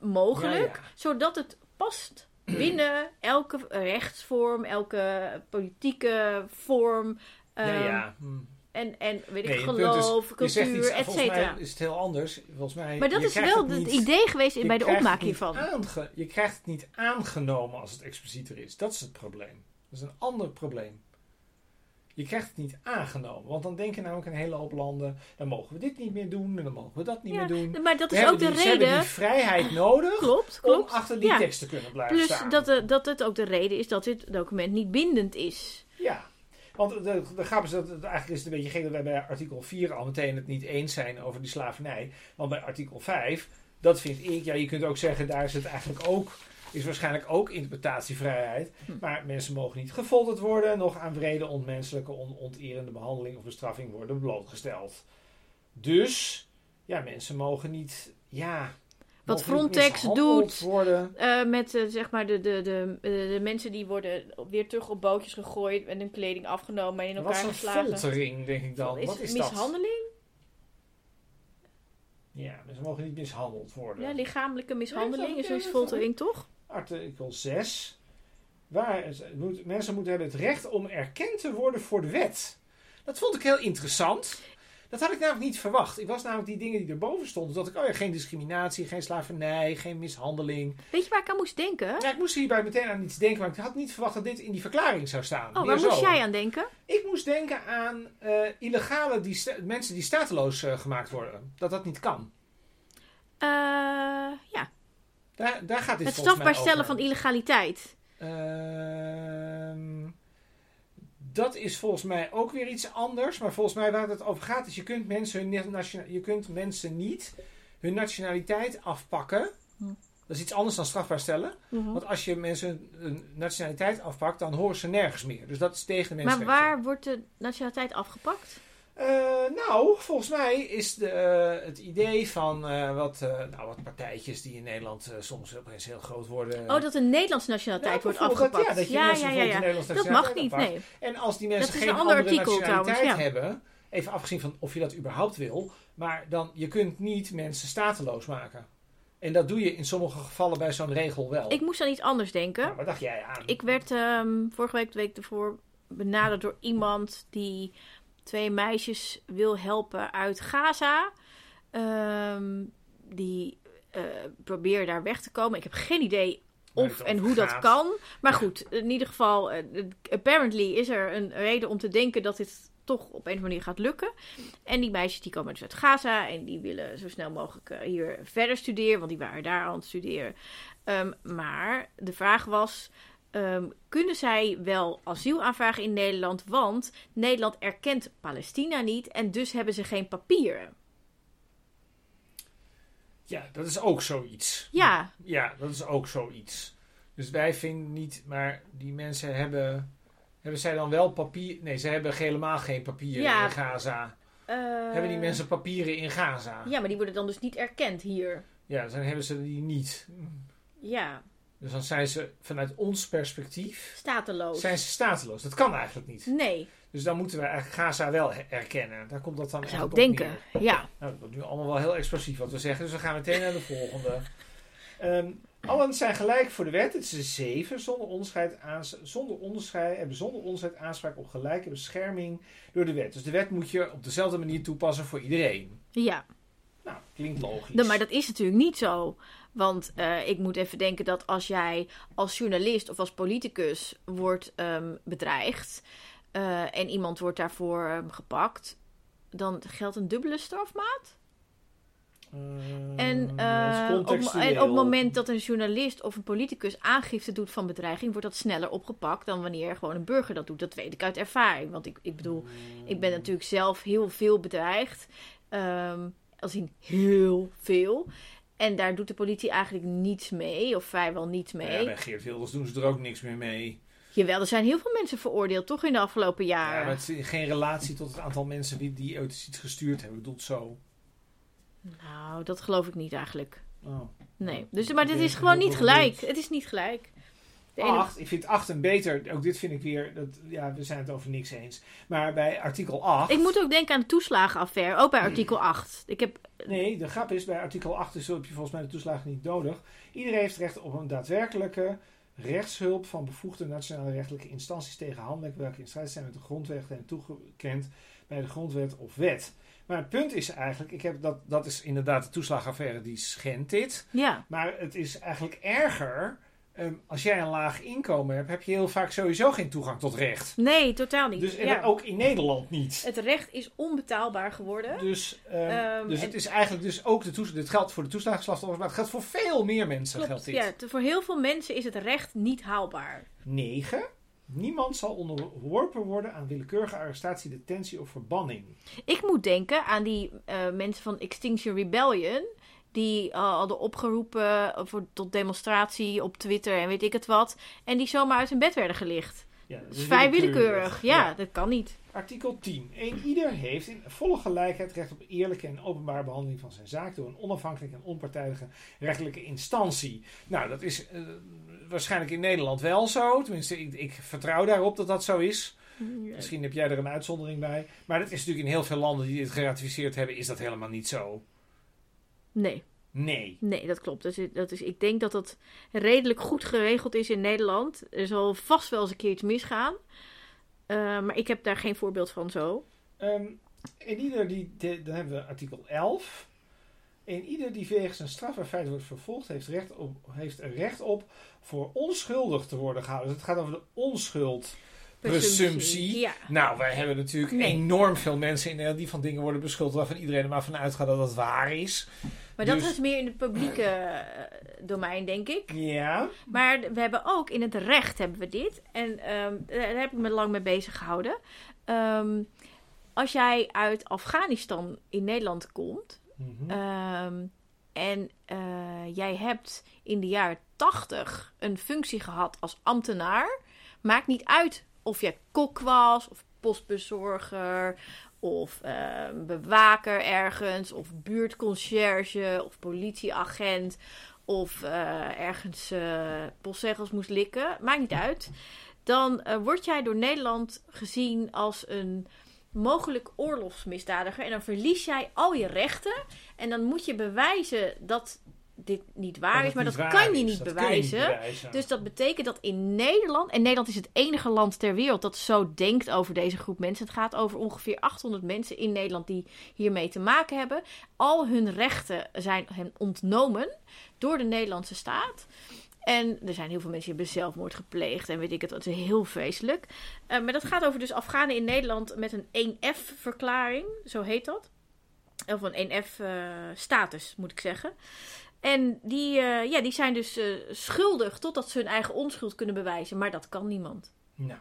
mogelijk, Ja, ja. zodat het past binnen elke rechtsvorm, elke politieke vorm. Ja, ehm, ja. hm. En, en weet ik, Nee, is, geloof, zegt cultuur, et volgens mij cetera. is het heel anders. Volgens mij, Maar dat is wel het niet- idee geweest bij de opmaak hiervan. aange- je krijgt het niet aangenomen als het explicieter is. Dat is het probleem. Dat is een ander probleem. Je krijgt het niet aangenomen. Want dan denken namelijk een hele hoop landen... dan mogen we dit niet meer doen en dan mogen we dat niet Ja, meer doen. Maar dat is ook de die- ze hebben reden. die vrijheid nodig Klopt, om klopt. achter die Ja. tekst te kunnen blijven Plus staan. dat, de- dat het ook de reden is dat dit document niet bindend is. Ja, want de, de grap is dat eigenlijk is het een beetje gek dat wij bij artikel 4 al meteen het niet eens zijn over die slavernij. Want bij artikel 5, dat vind ik, ja, je kunt ook zeggen, daar is het eigenlijk ook, is waarschijnlijk ook interpretatievrijheid. Hm. Maar mensen mogen niet gefolterd worden, nog aan wrede, onmenselijke, on, onterende behandeling of bestraffing worden blootgesteld. Dus, ja, mensen mogen niet, ja. Wat Frontex doet. Eh, met eh, zeg maar de, de, de, de, de mensen die worden weer terug op bootjes gegooid en hun kleding afgenomen en in Wat elkaar is een foltering, denk ik dan? Is Wat is dat? mishandeling? Ja, mensen mogen niet mishandeld worden. Ja, lichamelijke mishandeling is dus ja, foltering, toch? Artikel 6. Waar moet, mensen moeten hebben het recht om erkend te worden voor de wet. Dat vond ik heel interessant. Dat had ik namelijk niet verwacht. Ik was namelijk die dingen die erboven stonden. Dat ik, oh ja, geen discriminatie, geen slavernij, geen mishandeling. Weet je waar ik aan moest denken? Ja, ik moest hierbij meteen aan iets denken, maar ik had niet verwacht dat dit in die verklaring zou staan. Oh, waar moest jij aan denken? Ik moest denken aan eh, illegale die mensen die stateloos eh, gemaakt worden. Dat dat niet kan. Eh, ja, Daar, daar gaat dit het volgens mij strafbaar stellen van illegaliteit. Ehm, dat is volgens mij ook weer iets anders. Maar volgens mij waar het over gaat is... je kunt mensen, hun je kunt mensen niet hun nationaliteit afpakken. Hm. Dat is iets anders dan strafbaar stellen. Mhm. Want als je mensen hun- nationaliteit afpakt... dan horen ze nergens meer. Dus dat is tegen de Maar mensenrechten. waar wordt de nationaliteit afgepakt? Eh, nou, volgens mij is de, eh, het idee van eh, wat, eh, nou, wat partijtjes die in Nederland eh, soms opeens heel groot worden. Oh, dat een Nederlandse nationaliteit wordt bijvoorbeeld dat- afgepakt. ja, dat je ja, mensen ja, ja, bijvoorbeeld ja. de Nederlandse Dat mag niet, afpakt. nee. En als die mensen geen een ander andere artikel nationaliteit trouwens, hebben, even afgezien van of je dat überhaupt wil, maar dan je kunt niet mensen stateloos maken. En dat doe je in sommige gevallen bij zo'n regel wel. Ik moest aan iets anders denken. Nou, wat dacht jij aan? Ik werd ehm, vorige week, de week ervoor, benaderd door iemand die twee meisjes wil helpen uit Gaza. Ehm, die eh proberen daar weg te komen. Ik heb geen idee of en hoe dat kan. Maar goed, in ieder geval, eh, apparently is er een reden om te denken dat dit toch op een of andere manier gaat lukken. En die meisjes die komen dus uit Gaza en die willen zo snel mogelijk eh, hier verder studeren, want die waren daar aan het studeren. Ehm, maar de vraag was. Ehm, kunnen zij wel asiel aanvragen in Nederland? Want Nederland erkent Palestina niet en dus hebben ze geen papieren. Ja, dat is ook zoiets. Ja, Ja, dat is ook zoiets. Dus wij vinden niet, maar die mensen hebben. Hebben zij dan wel papier? Nee, ze hebben helemaal geen papieren Ja. in Gaza. eh, Hebben die mensen papieren in Gaza? Ja, maar die worden dan dus niet erkend hier. Ja, dan hebben ze die niet. Ja, Dus dan zijn ze vanuit ons perspectief stateloos. zijn ze stateloos. Dat kan eigenlijk niet. Nee, Dus dan moeten we eigenlijk Gaza wel erkennen. Daar komt dat dan zou ik denken. neer. Ja. Nou, dat wordt nu allemaal wel heel explosief wat we zeggen. Dus we gaan meteen naar de volgende. Ehm, allen zijn gelijk voor de wet. Het is een zeven. Zonder onderscheid, aans- zonder onderscheid, hebben zonder onderscheid aanspraak op gelijke bescherming door de wet. Dus de wet moet je op dezelfde manier toepassen voor iedereen. Ja, Nou, klinkt logisch. Maar dat is natuurlijk niet zo. Want eh, ik moet even denken dat als jij als journalist of als politicus wordt ehm, bedreigd eh, en iemand wordt daarvoor ehm, gepakt, dan geldt een dubbele strafmaat. Ehm, En, eh, is op, en op het moment dat een journalist of een politicus aangifte doet van bedreiging, wordt dat sneller opgepakt dan wanneer gewoon een burger dat doet. Dat weet ik uit ervaring. Want ik, ik bedoel, ik ben natuurlijk zelf heel veel bedreigd. Als in heel veel. En daar doet de politie eigenlijk niets mee, of vrijwel niets mee. Ja, bij Geert Wilders doen ze er ook niks meer mee. Jawel, er zijn heel veel mensen veroordeeld, toch in de afgelopen Ja, jaren. maar het is geen relatie tot het aantal mensen die, die ooit iets gestuurd hebben. Het zo. Nou, dat geloof ik niet eigenlijk. Oh. Nee. Dus, maar dit is gewoon niet gelijk. Het is niet gelijk. De ene- Acht, ik vind 8 een beter. Ook dit vind ik weer. Dat, ja, we zijn het over niks eens. Maar bij artikel 8. Ik moet ook denken aan de toeslagenaffaire, ook bij artikel 8. Ik heb, Nee, de grap is bij artikel 8 is, heb je volgens mij de toeslagen niet nodig. Iedereen heeft recht op een daadwerkelijke rechtshulp van bevoegde nationale rechtelijke instanties tegen handelingen welke in strijd zijn met de grondrechten en toegekend bij de grondwet of wet. Maar het punt is eigenlijk, ik heb dat, dat is inderdaad de toeslagenaffaire die schendt dit. ja, Maar het is eigenlijk erger. Ehm, als jij een laag inkomen hebt, heb je heel vaak sowieso geen toegang tot recht. nee, totaal niet. Dus en ja. ook in Nederland niet. Het recht is onbetaalbaar geworden. Dus, ehm, Ehm, dus en- het is eigenlijk dus ook de toes dit geldt voor de toeslagenslachtoffers, maar het geldt voor veel meer mensen. Klopt, geldt dit. ja, voor heel veel mensen is het recht niet haalbaar. 9. Niemand zal onderworpen worden aan willekeurige arrestatie, detentie of verbanning. Ik moet denken aan die eh, mensen van Extinction Rebellion. Die eh, hadden opgeroepen voor, tot demonstratie op Twitter en weet ik het wat. En die zomaar uit hun bed werden gelicht. Ja, dat Dat is vrij willekeurig. Ja, dat kan niet. Artikel 10. Een ieder heeft in volle gelijkheid recht op eerlijke en openbare behandeling van zijn zaak door een onafhankelijke en onpartijdige rechtelijke instantie. Nou, dat is eh, waarschijnlijk in Nederland wel zo. Tenminste, ik, ik vertrouw daarop dat dat zo is. Misschien heb jij er een uitzondering bij. Maar dat is natuurlijk in heel veel landen die dit geratificeerd hebben, is dat helemaal niet zo. Nee, Nee. nee, dat klopt. Dat is, dat is, ik denk dat dat redelijk goed geregeld is in Nederland. Er zal vast wel eens een keer iets misgaan. Eh, maar ik heb daar geen voorbeeld van zo. Ehm, en ieder die, de- dan hebben we artikel 11. En ieder die wegens een strafbaar feit wordt vervolgd, heeft, recht op, heeft er recht op voor onschuldig te worden gehouden. Dus het gaat over de onschuld. Presumptie. Ja. Nou, wij hebben natuurlijk Nee. enorm veel mensen in Nederland die van dingen worden beschuldigd waarvan iedereen er maar van uitgaat dat dat waar is. Maar dat Dus- is meer in het publieke eh, domein, denk ik. Ja. Maar we hebben ook in het recht hebben we dit. En ehm, daar heb ik me lang mee bezig gehouden. Ehm, als jij uit Afghanistan in Nederland komt. Mhm. ehm, en eh, jij hebt in de jaren 80 een functie gehad als ambtenaar. Maakt niet uit of jij kok was, of postbezorger, of ehm, bewaker ergens, of buurtconcierge, of politieagent, of eh, ergens eh, postzegels moest likken. Maakt niet uit. Dan eh, word jij door Nederland gezien als een mogelijk oorlogsmisdadiger. En dan verlies jij al je rechten. En dan moet je bewijzen dat dit niet waar Dat is. Maar dat kan je niet Dat kun je niet bewijzen. Dus dat betekent dat in Nederland, en Nederland is het enige land ter wereld dat zo denkt over deze groep mensen. Het gaat over ongeveer 800 mensen in Nederland die hiermee te maken hebben. Al hun rechten zijn hen ontnomen door de Nederlandse staat. En er zijn heel veel mensen die hebben zelfmoord gepleegd en weet ik het, dat is heel vreselijk. Eh, maar dat gaat over dus Afghanen in Nederland met een 1F-verklaring, zo heet dat. Of een 1F-status, moet ik zeggen. En die, eh, ja, die zijn dus eh, schuldig totdat ze hun eigen onschuld kunnen bewijzen. Maar dat kan niemand. Nou.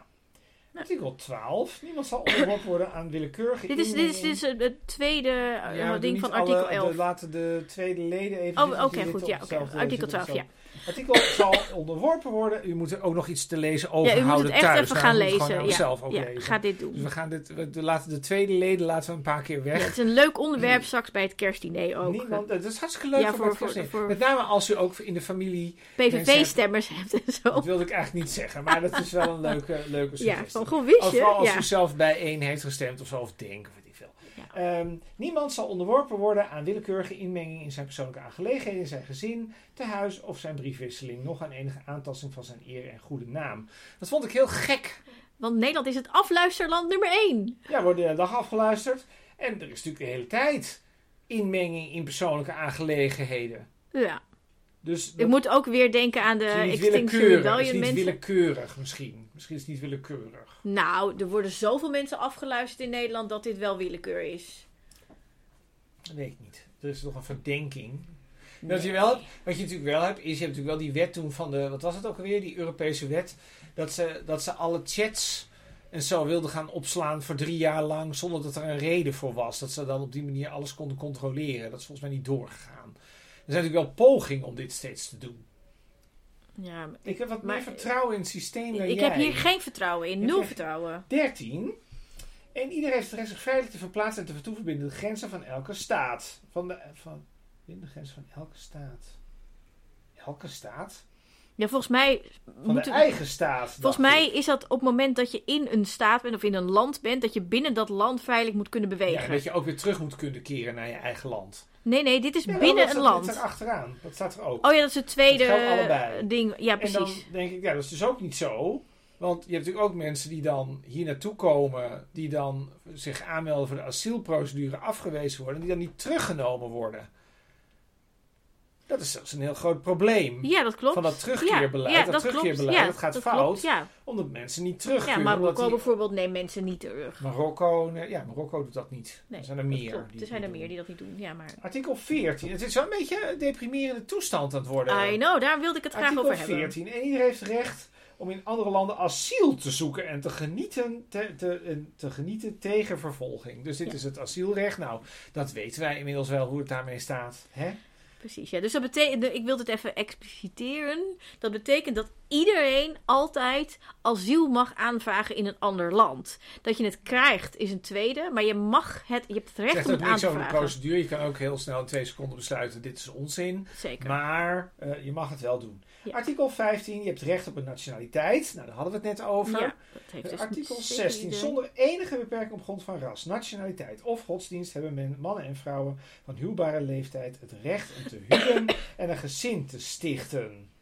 Artikel 12. Niemand zal onderworpen worden aan willekeurige Dit is, dit is, dit is het tweede eh, Ja, we ding van artikel de- 11. laten de tweede leden even... Oh, oké, goed. Ja, oké. Artikel zitten, 12, ja. Artikel zal onderworpen worden. U moet er ook nog iets te lezen Ja, u moet het echt thuis. even Nou, gaan we lezen. gewoon Ja, zelf ook ja lezen. ga dit Dus doen. we gaan dit, we, we laten de tweede leden laten we een paar keer Ja, weg. het is een leuk onderwerp straks bij het kerstdiner ook. Niemand, dat is hartstikke leuk voor, voor- het kerstdiner. voor- Met name als u ook in de familie... PVV-stemmers hebt en zo. Dat wilde ik eigenlijk niet zeggen, maar dat is wel een leuke, leuke Ja, suggestie. Wist Of je. vooral als Ja. u zelf bij één heeft gestemd of zo, of denkt, of weet ik veel. Ja. Ehm, niemand zal onderworpen worden aan willekeurige inmenging in zijn persoonlijke aangelegenheden, zijn gezin, tehuis of zijn briefwisseling, nog aan enige aantasting van zijn eer en goede naam. Dat vond ik heel gek. Want Nederland is het afluisterland nummer 1. Ja, wordt de dag afgeluisterd. En er is natuurlijk de hele tijd inmenging in persoonlijke aangelegenheden. Ja. Dus Ik moet ook weer denken aan de Extinction willekeurig. Het is Rebellion niet mensen. willekeurig misschien. Misschien is het niet willekeurig. Nou, er worden zoveel mensen afgeluisterd in Nederland dat dit wel willekeur is. Dat weet ik niet. Er is nog een verdenking. Wat, je wel, wat je natuurlijk wel hebt, is je hebt natuurlijk wel die wet toen van de, wat was het ook alweer, die Europese wet, dat ze, dat ze alle chats en zo wilden gaan opslaan voor drie jaar lang zonder dat er een reden voor was. Dat ze dan op die manier alles konden controleren. Dat is volgens mij niet doorgegaan. Er zijn natuurlijk wel pogingen om dit steeds te doen. Ja, Ik heb wat Maar- meer vertrouwen in het systeem dan ik jij. heb hier geen vertrouwen in. Nul vertrouwen. 13. En iedereen heeft het recht zich veilig te verplaatsen en te vertoeven binnen de grenzen van elke staat. Van de, van, binnen de grenzen van elke staat. Elke staat? Ja, volgens mij... Van de eigen staat. Volgens mij ik. is dat op het moment dat je in een staat bent of in een land bent, dat je binnen dat land veilig moet kunnen Ja, bewegen. en dat je ook weer terug moet kunnen keren naar je eigen land. Nee, nee, dit is binnen een land. Dat staat achteraan. Dat staat er ook. Oh ja, dat is het tweede Dat ding. Ja, en dan precies. denk ik, ja, dat is dus ook niet zo. Want je hebt natuurlijk ook mensen die dan hier naartoe komen, die dan zich aanmelden voor de asielprocedure, afgewezen worden, en die dan niet teruggenomen worden. Dat is zelfs een heel groot probleem. Ja, dat klopt. Van dat terugkeerbeleid. Ja, ja, dat, terugkeerbeleid, Ja, dat gaat dat fout. klopt. Omdat mensen niet terug ja. Marokko die- bijvoorbeeld neemt mensen niet terug. Marokko, nee, ja, Marokko doet dat niet. Nee, er zijn er meer. klopt. die Er zijn er meer doen. die dat niet doen. Ja, maar... Artikel 14. Het is wel een beetje een deprimerende toestand aan het worden. I know, daar wilde ik het graag Artikel over hebben. 14. En iedereen heeft recht om in andere landen asiel te zoeken en te genieten, te, te, te genieten tegen vervolging. Dus dit Ja. is het asielrecht. Nou, dat weten wij inmiddels wel hoe het daarmee staat. Hè? Precies, ja. Dus dat betekent, ik wil het even expliciteren. Dat betekent dat iedereen altijd asiel mag aanvragen in een ander land. Dat je het krijgt is een tweede, maar je mag het, je hebt het recht om het aan te over de vragen. procedure. Je kan ook heel snel in twee seconden besluiten: dit is onzin. Zeker. Maar eh, je mag het wel doen. Ja. Artikel 15. Je hebt recht op een nationaliteit. Nou, daar hadden we het net over. ja, dat heeft dus Artikel zeker 16. iedereen. Zonder enige beperking op grond van ras, nationaliteit of godsdienst hebben men, mannen en vrouwen van huwbare leeftijd het recht om te huwen en een gezin te stichten.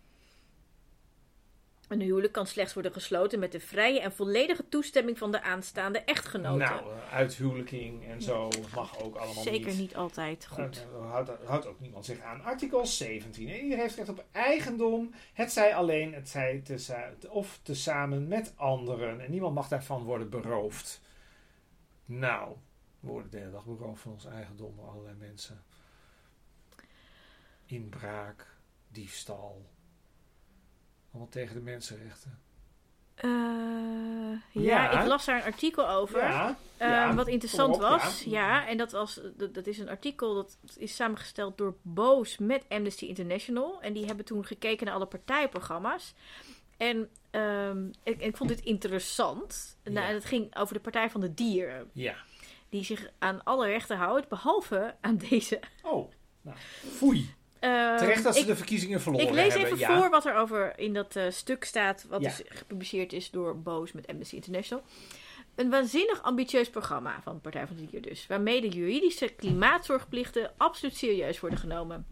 Een huwelijk kan slechts worden gesloten met de vrije en volledige toestemming van de aanstaande echtgenoten. Nou, eh, uithuwelijking en zo mag ook allemaal Zeker niet. niet altijd goed. Daar daar houdt, houdt ook niemand zich aan. Artikel 17. En iedereen heeft recht op eigendom. Het zij alleen, het zij te, of tezamen met anderen. En niemand mag daarvan worden beroofd. Nou, we worden de hele dag beroofd van ons eigendom door allerlei mensen. Inbraak, diefstal. Allemaal tegen de mensenrechten. Eh, ja, Ja. ik las daar een artikel over. Ja, Eh, ja, wat interessant op, was, ja. ja. en dat, was, dat, dat is een artikel dat is samengesteld door Boos met Amnesty International. En die hebben toen gekeken naar alle partijprogramma's. En ehm, ik, ik vond dit interessant. Nou, en het ging over de Partij van de Dieren, Ja. die zich aan alle rechten houdt, behalve aan deze. Oh, nou, foei. Ehm, Terecht dat ze ik, de verkiezingen verloren ik lees hebben. even ja. voor wat er over in dat eh, stuk staat, wat Ja. dus gepubliceerd is door Boos met Amnesty International. Een waanzinnig ambitieus programma van de Partij van de Dier dus, waarmee de juridische klimaatzorgplichten absoluut serieus worden genomen.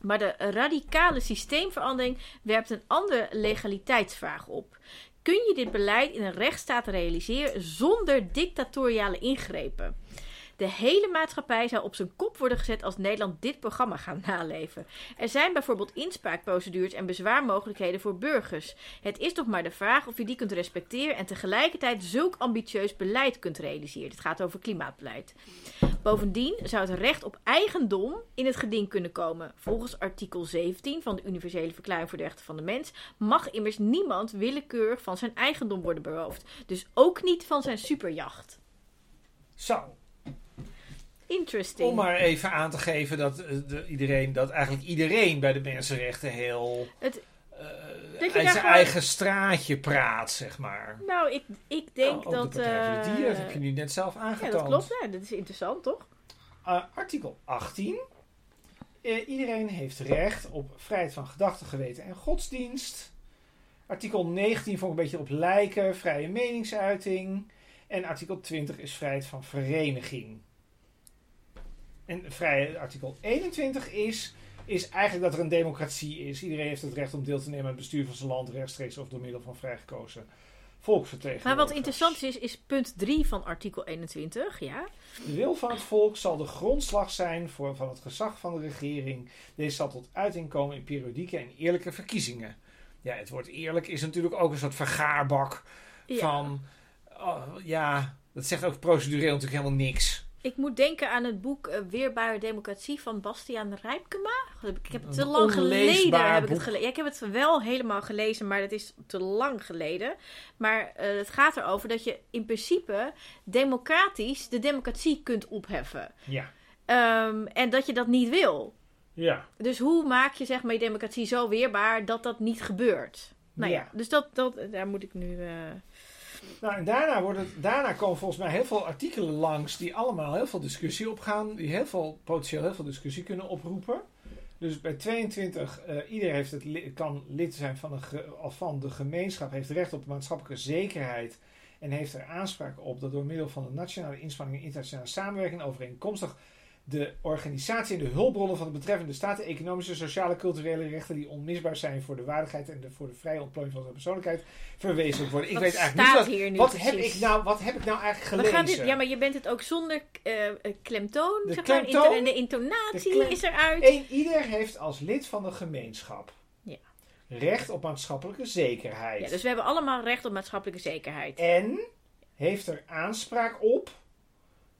Maar de radicale systeemverandering werpt een andere legaliteitsvraag op. Kun je dit beleid in een rechtsstaat realiseren zonder dictatoriale ingrepen? De hele maatschappij zou op zijn kop worden gezet als Nederland dit programma gaat naleven. Er zijn bijvoorbeeld inspraakprocedures en bezwaarmogelijkheden voor burgers. Het is toch maar de vraag of je die kunt respecteren en tegelijkertijd zulk ambitieus beleid kunt realiseren. Het gaat over klimaatbeleid. Bovendien zou het recht op eigendom in het geding kunnen komen. Volgens artikel 17 van de Universele Verklaring voor de Rechten van de Mens mag immers niemand willekeurig van zijn eigendom worden beroofd. Dus ook niet van zijn superjacht. Zo, Interesting. om maar even aan te geven dat, eh, de, iedereen, dat eigenlijk iedereen bij de mensenrechten heel Het- eh, je uit daar zijn gewoon- eigen straatje praat, zeg maar. Nou, ik, ik denk Oh, ook dat. de Partij eh, dat heb je nu net zelf ja, aangetoond. dat klopt. Ja, dat is interessant, toch? Uh, artikel 18. Eh, iedereen heeft recht op vrijheid van gedachte, geweten en godsdienst. Artikel 19 vond ik een beetje op lijken, vrije meningsuiting. En artikel 20 is vrijheid van vereniging. En vrije, artikel 21 is, is eigenlijk dat er een democratie is. Iedereen heeft het recht om deel te nemen aan het bestuur van zijn land, rechtstreeks of door middel van vrijgekozen volksvertegenwoordigers. Maar wat interessant is, is punt 3 van artikel 21. Ja. De wil van het volk zal de grondslag zijn voor, van het gezag van de regering. Deze zal tot uiting komen in periodieke en eerlijke verkiezingen. Ja, het woord eerlijk is natuurlijk ook een soort vergaarbak Ja. van... oh, ja, dat zegt ook procedureel natuurlijk helemaal niks. Ik moet denken aan het boek eh, Weerbare Democratie van Bastiaan Rijpkema. Ik heb het te lang geleden. Heb ik, het boek. gele- ja, ik heb het wel helemaal gelezen, maar dat is te lang geleden. Maar eh, het gaat erover dat je in principe democratisch de democratie kunt opheffen. Ja. Ehm, en dat je dat niet wil. Ja. Dus hoe maak je zeg maar je democratie zo weerbaar dat dat niet gebeurt? Nou ja, Ja. dus dat, dat, daar moet ik nu... eh, Nou, en daarna, wordt daarna komen volgens mij heel veel artikelen langs die allemaal heel veel discussie opgaan. Die heel veel, potentieel heel veel discussie kunnen oproepen. Dus bij 22, eh iedereen heeft het, kan lid zijn van, of van de gemeenschap, heeft recht op maatschappelijke zekerheid. En heeft er aanspraak op dat door middel van de nationale inspanningen en internationale samenwerking overeenkomstig de organisatie en de hulpbronnen van de betreffende staat, de economische, sociale, culturele rechten die onmisbaar zijn voor de waardigheid en de, voor de vrije ontplooiing van zijn persoonlijkheid verwezenlijkt worden. Ik wat weet eigenlijk niet wat, hier nu wat heb, ik nou, wat heb ik nou eigenlijk We gelezen? gaan dit, ja, maar je bent het ook zonder eh, eh, klemtoon. De zeg maar. klemtoon, en de intonatie de klem- is eruit. Ieder heeft als lid van de gemeenschap Ja. recht op maatschappelijke zekerheid. Ja, dus we hebben allemaal recht op maatschappelijke zekerheid. En heeft er aanspraak op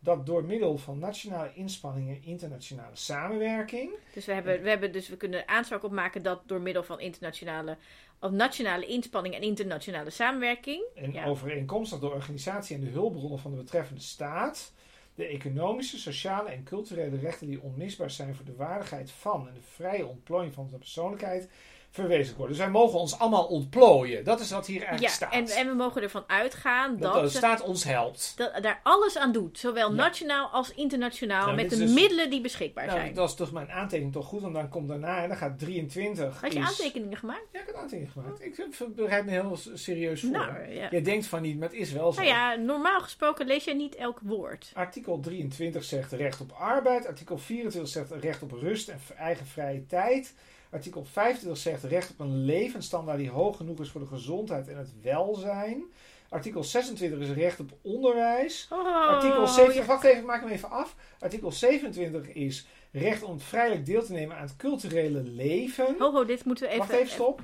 dat door middel van nationale inspanningen en internationale samenwerking. Dus we, hebben, we, hebben, dus we kunnen aanspraak opmaken dat door middel van internationale of nationale inspanning en internationale samenwerking. En Ja. overeenkomstig de organisatie en de hulpbronnen van de betreffende staat. De economische, sociale en culturele rechten die onmisbaar zijn voor de waardigheid van en de vrije ontplooiing van de persoonlijkheid verwezenlijk worden. Dus wij mogen ons allemaal ontplooien. Dat is wat hier eigenlijk Ja, staat. en, en we mogen ervan uitgaan dat, dat, de staat ons helpt. dat daar alles aan doet. Zowel Ja. nationaal als internationaal. Nou, met de dus- middelen die beschikbaar Nou, zijn. dat is toch mijn aantekening toch goed, want dan komt daarna, en dan gaat 23. Had je is- aantekeningen gemaakt? Ja, ik heb aantekeningen gemaakt. Ik bereid me heel serieus voor. Nou, ja. Jij denkt van niet, maar het is wel zo. Nou ja, normaal gesproken lees je niet elk woord. Artikel 23 zegt recht op arbeid. Artikel 24 zegt recht op rust en eigen vrije tijd. Artikel 25 zegt recht op een levensstandaard die hoog genoeg is voor de gezondheid en het welzijn. Artikel 26 is recht op onderwijs. Oh, Artikel 27, wacht even, ik maak hem even af. Artikel 27 is recht om vrijelijk deel te nemen aan het culturele leven. Ho, ho, dit moeten we even... Wacht even, stop.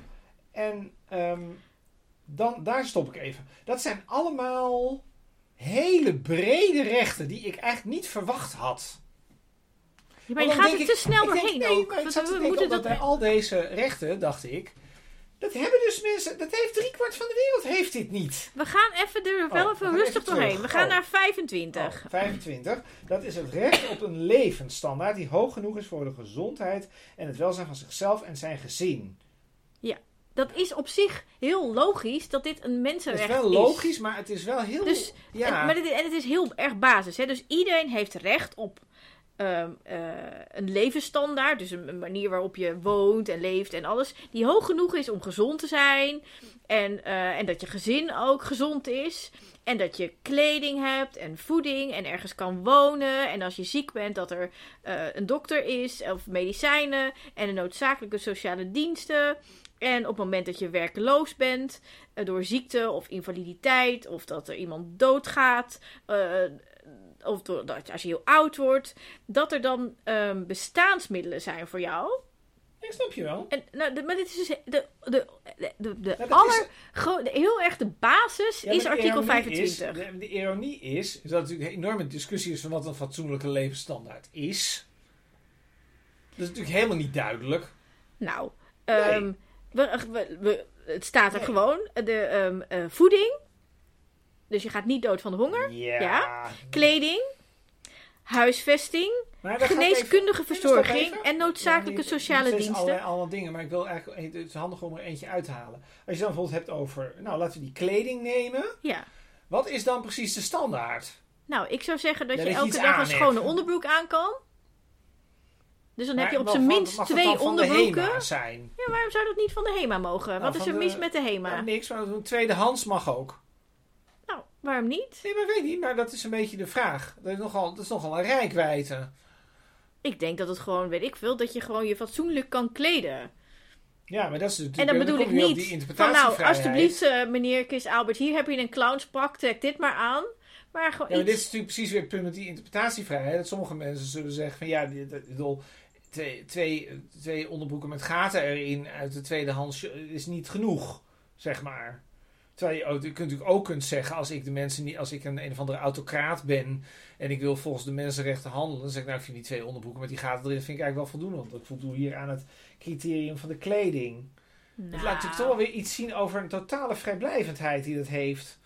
En ehm, dan, daar stop ik even. Dat zijn allemaal hele brede rechten die ik eigenlijk niet verwacht had. Ja, maar je gaat er te snel ik denk, doorheen nee, ook. maar ik Want zat te we denken, moeten dat... bij al deze rechten, dacht ik... Dat hebben dus mensen... Dat heeft driekwart van de wereld heeft dit niet. We gaan even er Oh, wel we even rustig doorheen. We gaan Oh. naar 25. Oh, 25. Dat is het recht op een levensstandaard die hoog genoeg is voor de gezondheid en het welzijn van zichzelf en zijn gezin. Dat is op zich heel logisch dat dit een Het mensenrecht is wel logisch, maar het is wel heel... Dus, ja, en, maar en het is heel erg basis. Hè? Dus iedereen heeft recht op ehm, eh, een levensstandaard. Dus een, manier waarop je woont en leeft en alles. Die hoog genoeg is om gezond te zijn. En, eh, en dat je gezin ook gezond is. En dat je kleding hebt en voeding en ergens kan wonen. En als je ziek bent, dat er eh, een dokter is of medicijnen en de noodzakelijke sociale diensten. En op het moment dat je werkeloos bent, door ziekte of invaliditeit, of dat er iemand doodgaat, of doordat als je heel oud wordt, dat er dan ehm, bestaansmiddelen zijn voor jou. Ik snap je wel. En, nou, de- maar dit is dus de, de, de, de, aller, is- gro- de- heel erg de basis Ja, is de artikel ironie 25. Is, de, de ironie is, dat natuurlijk een enorme discussie is van wat een fatsoenlijke levensstandaard is. Dat is natuurlijk helemaal niet duidelijk. Nou, ehm, we, we, we- het staat er Nee. gewoon. De ehm, eh, voeding. Dus je gaat niet dood van de honger. Ja. Ja. Kleding. Huisvesting. Geneeskundige even- verzorging. En noodzakelijke Ja, die- sociale diensten. Allerlei, allemaal dingen, maar ik wil eigenlijk, het is handig om er eentje uit te halen. Als je dan bijvoorbeeld hebt over, nou laten we die kleding nemen. Ja. Wat is dan precies de standaard? Nou, ik zou zeggen dat Ja, je dat je elke dag een schone onderbroek aan kan. Dus dan heb je op zijn minst twee onderbroeken. Zijn? Ja, waarom zou dat niet van de HEMA mogen? Nou, Wat is er de- mis met de HEMA? Nou, niks, maar tweedehands mag ook. Nou, waarom niet? Nee, maar weet niet, maar dat is een beetje de vraag. Dat is nogal, dat is nogal een rijkwijde. Ik denk dat het gewoon, weet ik veel, dat je gewoon je fatsoenlijk kan kleden. Ja, maar dat is natuurlijk... En dan bedoel ik niet van nou, alsjeblieft eh, meneer Chris Albert, hier heb je een clownspak, trek dit maar aan. Maar gewoon Ja, maar iets... dit is natuurlijk precies weer het punt met die interpretatievrijheid. Dat sommige mensen zullen zeggen van ja, ik bedoel, twee, twee, twee onderbroeken met gaten erin uit de tweedehands is niet genoeg, zeg maar. Terwijl je, ook, je kunt natuurlijk ook kunt zeggen, als ik de mensen niet, als ik een, een of andere autocraat ben en ik wil volgens de mensenrechten handelen, dan zeg ik nou, ik vind die twee onderbroeken met die gaten erin vind ik eigenlijk wel voldoende. Want ik voldoe hier aan het criterium van de kleding. Het laat natuurlijk toch wel weer iets zien over een totale vrijblijvendheid die dat heeft.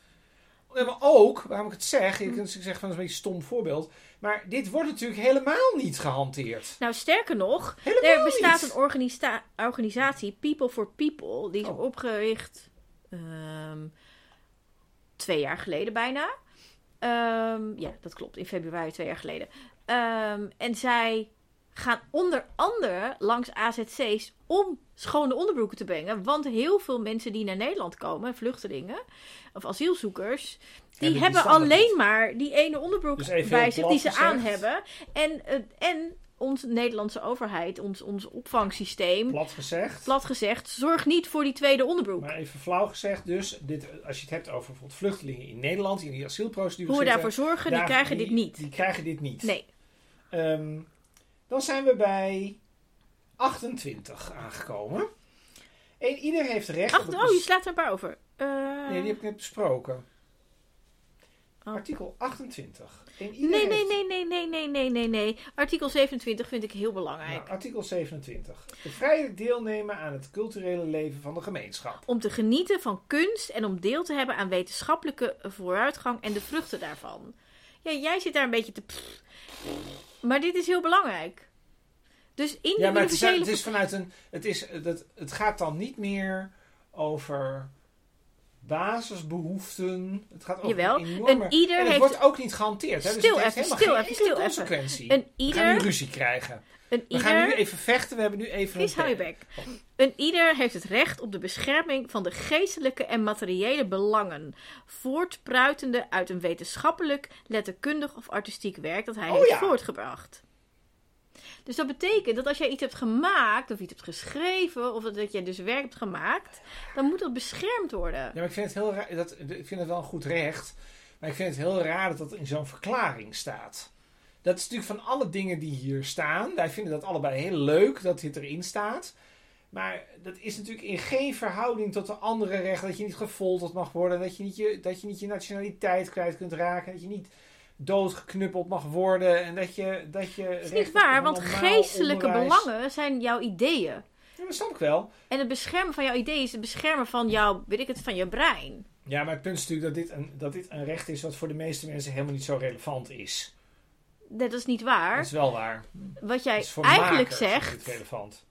Ja, maar ook, waarom ik het zeg, je kunt zeggen van een beetje een stom voorbeeld, maar dit wordt natuurlijk helemaal niet gehanteerd. Nou, sterker nog, Helemaal er bestaat niet. een organisa- organisatie, People for People, die is Oh. opgericht ehm, twee jaar geleden bijna. Ehm, ja, dat klopt, in februari twee jaar geleden. Ehm, en zij gaan onder andere langs AZC's om schone onderbroeken te brengen. Want heel veel mensen die naar Nederland komen, vluchtelingen of asielzoekers, die die hebben alleen maar die ene onderbroek Dus bij zich die ze aan hebben. En, eh, en onze Nederlandse overheid, ons, ons opvangsysteem, Plat gezegd. plat gezegd, zorgt niet voor die tweede onderbroek. Maar even flauw gezegd, dus dit, als je het hebt over bijvoorbeeld vluchtelingen in Nederland, die in die asielprocedure Hoe we zitten, daarvoor zorgen, die krijgen die- dit niet. Die krijgen dit niet. Nee. Ehm, dan zijn we bij 28 aangekomen. En ieder heeft recht Ach, op oh, je slaat er een paar over. Nee, die heb ik net besproken. Oh. Artikel 28. En ieder nee, nee, heeft- nee, nee, nee, nee, nee, nee, nee. Artikel 27 vind ik heel belangrijk. Nou, artikel 27. De vrije deelnemen aan het culturele leven van de gemeenschap. Om te genieten van kunst en om deel te hebben aan wetenschappelijke vooruitgang en de vruchten daarvan. Ja, jij zit daar een beetje te. Maar dit is heel belangrijk. Dus in de Ja, maar het is, het is vanuit een. Het, is, dat, het gaat dan niet meer over basisbehoeften. Het gaat over Jawel, een enorme... een ieder en het heeft- wordt ook niet gehanteerd. Hè? Dus Stil het heeft even, helemaal stil geen even, stil even. consequentie. Een We gaan nu ieder. ruzie krijgen. Een We gaan nu ieder. even vechten. We hebben nu even... Chris, een- hou je bek. Een ieder heeft het recht op de bescherming van de geestelijke en materiële belangen, voortpruitende uit een wetenschappelijk, letterkundig of artistiek werk dat hij Oh heeft ja. voortgebracht. Dus dat betekent dat als jij iets hebt gemaakt, of iets hebt geschreven, of dat je dus werk hebt gemaakt, dan moet dat beschermd worden. Ja, maar ik vind het heel raar. Dat, ik vind het wel een goed recht. Maar ik vind het heel raar dat dat in zo'n verklaring staat. Dat is natuurlijk van alle dingen die hier staan. Wij vinden dat allebei heel leuk dat dit erin staat. Maar dat is natuurlijk in geen verhouding tot de andere rechten. Dat je niet gefolterd mag worden. Dat je niet je, dat je, niet je nationaliteit kwijt kunt raken. Dat je niet doodgeknuppeld mag worden. En dat je. Dat je Dat is niet waar, want geestelijke belangen zijn jouw ideeën. Ja, dat snap ik wel. En het beschermen van jouw ideeën is het beschermen van jouw, weet ik het, van je brein. Ja, maar het punt is natuurlijk dat dit, een, dat dit een recht is wat voor de meeste mensen helemaal niet zo relevant is. Dat is niet waar. Dat is wel waar. Wat jij Dat is voor eigenlijk makers is zegt. relevant.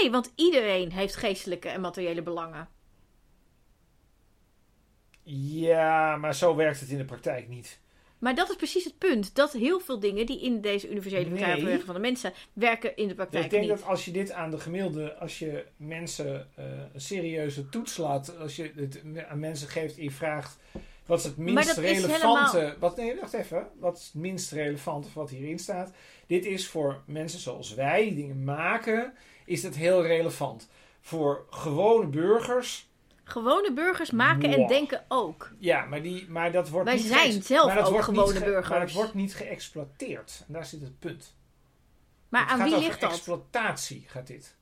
Nee, want iedereen heeft geestelijke en materiële belangen. Ja, maar zo werkt het in de praktijk niet. Maar dat is precies het punt. Dat heel veel dingen die in deze universele verklaring van de rechten van de mensen werken in de praktijk ik denk niet. dat als je dit aan de gemiddelde, als je mensen eh, een serieuze toets laat, als je het aan mensen geeft en je vraagt wat is het minst dat relevante, wat, nee, wacht even, wat is het minst relevante van wat hierin staat? Dit is voor mensen zoals wij, die dingen maken, is het heel relevant. Voor gewone burgers Gewone burgers maken en denken ook. Ja, maar, die, maar dat wordt Wij niet zijn geëx- zelf maar dat ook gewone ge- burgers. Maar het wordt niet geëxploiteerd. En daar zit het punt. Maar het aan wie ligt dat? exploitatie gaat dit.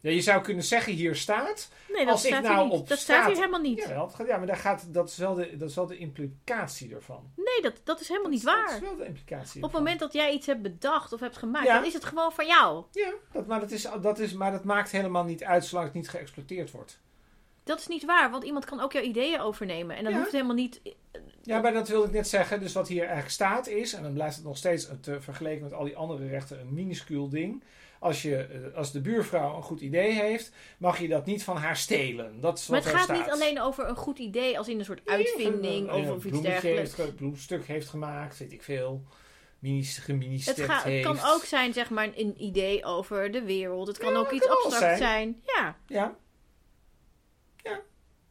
Ja, je zou kunnen zeggen, hier staat... Nee, dat Als ik staat nou hier niet. op Dat staat hier straat- helemaal niet. Het gaat- ja, maar daar gaat, dat, is wel de, dat is wel de implicatie ervan. Nee, dat, dat is helemaal niet Dat waar. Dat is wel de implicatie Op het moment dat jij iets hebt bedacht of hebt gemaakt, Ja. dan is het gewoon van jou. Ja, dat, maar, dat is, dat is, maar dat maakt helemaal niet uit zolang het niet geëxploiteerd wordt. Dat is niet waar, want iemand kan ook jouw ideeën overnemen. En dan Ja. hoeft het helemaal niet. Ja, maar dat wilde ik net zeggen. Dus wat hier eigenlijk staat is, en dan blijft het nog steeds te vergeleken met al die andere rechten een minuscuul ding. Als, je, eh, als de buurvrouw een goed idee heeft, mag je dat niet van haar stelen. Dat is Maar wat het er gaat staat. niet alleen over een goed idee, als in een soort uitvinding een- of, een iets dergelijks. Heeft, bloemstuk heeft gemaakt, weet ik veel. Minis, geministerd Het, het kan ook zijn, zeg maar, een idee over de wereld. Het kan Ja, ook dat iets kan abstract zijn. zijn. Ja, Ja. Ja.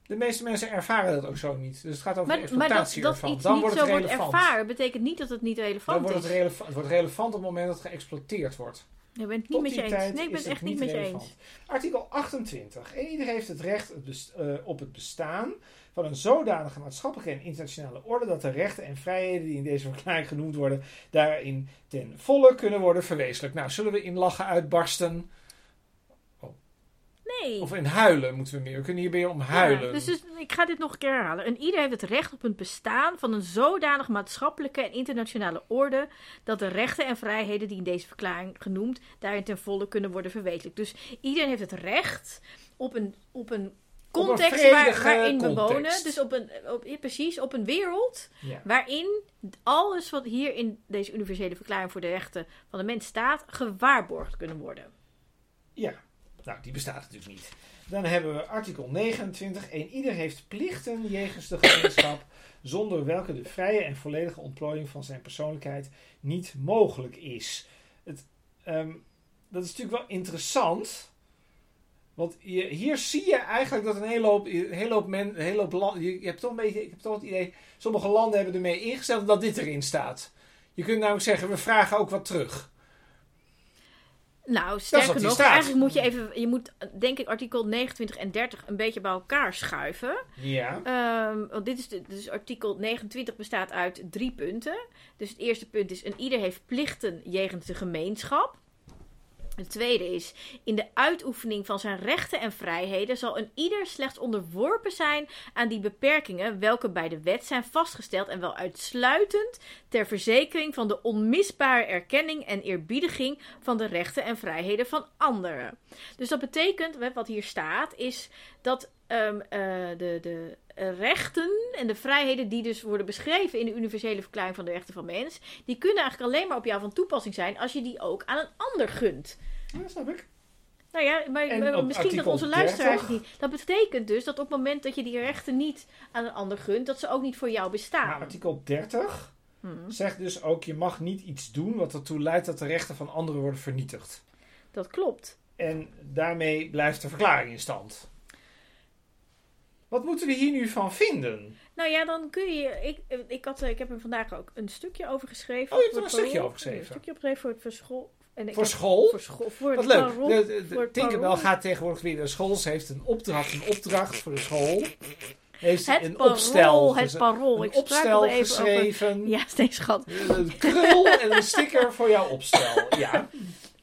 De meeste mensen ervaren dat ook zo niet. Dus het gaat over de maar, maar dat, exploitatie dat ervan. iets Dan niet wordt zo het wordt relevant. ervaren, betekent niet dat het niet Dan relevant wordt is. het, relevant, het wordt relevant op het moment dat het geëxploiteerd wordt. Ik ben het niet met je eens. Nee, ik ben het echt niet met je relevant. eens. Artikel 28. En ieder heeft het recht eh, op het bestaan van een zodanige maatschappelijke en internationale orde dat de rechten en vrijheden die in deze verklaring genoemd worden, daarin ten volle kunnen worden verwezenlijkt. Nou, zullen we in lachen uitbarsten? Nee. Of in huilen moeten we meer? We kunnen hier weer om huilen. Ja, dus, dus ik ga dit nog een keer herhalen. En ieder heeft het recht op het bestaan van een zodanig maatschappelijke en internationale orde dat de rechten en vrijheden die in deze verklaring genoemd daarin ten volle kunnen worden verwezenlijkt. Dus iedereen heeft het recht op een, op een context waar, waarin we wonen. Dus op een, op, precies, op een wereld Ja. waarin alles wat hier in deze universele verklaring voor de rechten van de mens staat, gewaarborgd kunnen worden. Ja, nou, die bestaat natuurlijk niet. Dan hebben we artikel 29. En ieder heeft plichten jegens de gemeenschap, zonder welke de vrije en volledige ontplooiing van zijn persoonlijkheid niet mogelijk is. Het, ehm, dat is natuurlijk wel interessant. Want hier zie je eigenlijk dat een hele hoop, hele hoop hele hoop land, je, je hebt toch een beetje, ik heb toch het idee, sommige landen hebben ermee ingesteld dat dit erin staat. Je kunt namelijk zeggen, we vragen ook wat terug. Nou, sterker nog, staat. eigenlijk moet je even, je moet denk ik artikel 29 en 30 een beetje bij elkaar schuiven. Ja. Ehm, want dit is, de, dus artikel 29 bestaat uit drie punten. Dus het eerste punt is, een ieder heeft plichten jegens de gemeenschap. Het tweede is, in de uitoefening van zijn rechten en vrijheden zal een ieder slechts onderworpen zijn aan die beperkingen welke bij de wet zijn vastgesteld en wel uitsluitend ter verzekering van de onmisbare erkenning en eerbiediging van de rechten en vrijheden van anderen. Dus dat betekent, wat hier staat, is dat ehm, eh, de, de rechten en de vrijheden die dus worden beschreven in de universele verklaring van de rechten van mens, die kunnen eigenlijk alleen maar op jou van toepassing zijn als je die ook aan een ander gunt. Ja, snap ik. Nou ja, maar, misschien dat onze luisteraars 30? het niet. Dat betekent dus dat op het moment dat je die rechten niet aan een ander gunt, dat ze ook niet voor jou bestaan. Maar artikel 30 Hmm, zegt dus ook: je mag niet iets doen wat ertoe leidt dat de rechten van anderen worden vernietigd. dat klopt. En daarmee blijft de verklaring in stand. Wat moeten we hier nu van vinden? Nou ja, dan kun je. Ik, ik, had, ik heb er vandaag ook een stukje over geschreven. Oh, je hebt er een stukje over geschreven? Een stukje opgeschreven voor het voor school. En ik Voor heb- school? Voor school. Voor Wat leuk. Parool. De, Tinkerbell gaat tegenwoordig weer naar school. Ze heeft een opdracht, een opdracht voor de school. Heeft Het een parool, opstel, het parool. een Ik opstel even over. geschreven. Ja, steeds schat. Een krul en een sticker voor jouw opstel. Ja.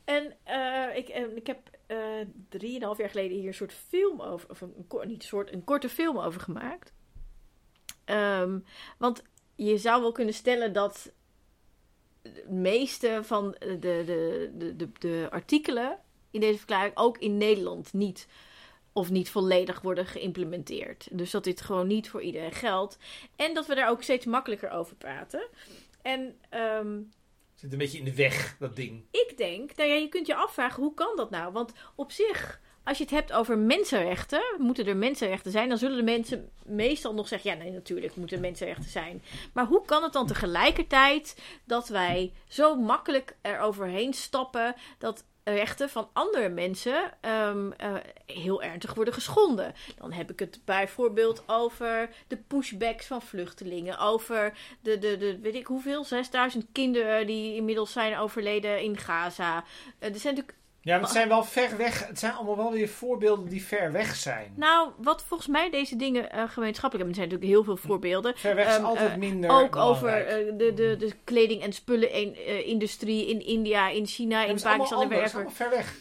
En eh, ik, eh, ik heb eh drieënhalf jaar geleden hier een soort film over, of een, niet soort, een korte film over gemaakt. Ehm, want je zou wel kunnen stellen dat de meeste van de, de, de, de, de artikelen in deze verklaring ook in Nederland niet of niet volledig worden geïmplementeerd. Dus dat dit gewoon niet voor iedereen geldt. En dat we daar ook steeds makkelijker over praten. En ehm, Zit een beetje in de weg, dat ding. ik denk, nou ja, je kunt je afvragen, hoe kan dat nou? Want op zich, als je het hebt over mensenrechten, moeten er mensenrechten zijn, dan zullen de mensen meestal nog zeggen, ja, nee, natuurlijk moeten mensenrechten zijn. Maar hoe kan het dan tegelijkertijd dat wij zo makkelijk eroverheen stappen dat rechten van andere mensen eh, heel ernstig worden geschonden. Dan heb ik het bijvoorbeeld over de pushbacks van vluchtelingen, over de, de, de weet ik hoeveel, 6000 kinderen die inmiddels zijn overleden in Gaza. Eh, er zijn natuurlijk Ja, het zijn wel ver weg. Het zijn allemaal wel weer voorbeelden die ver weg zijn. Nou, wat volgens mij deze dingen eh, gemeenschappelijk hebben, er zijn natuurlijk heel veel voorbeelden. Ver weg is Ehm, altijd eh, minder. Ook over eh, de, de, de kleding- en spullenindustrie in India, in China, Ja, in het Pakistan en het is wherever. allemaal ver weg.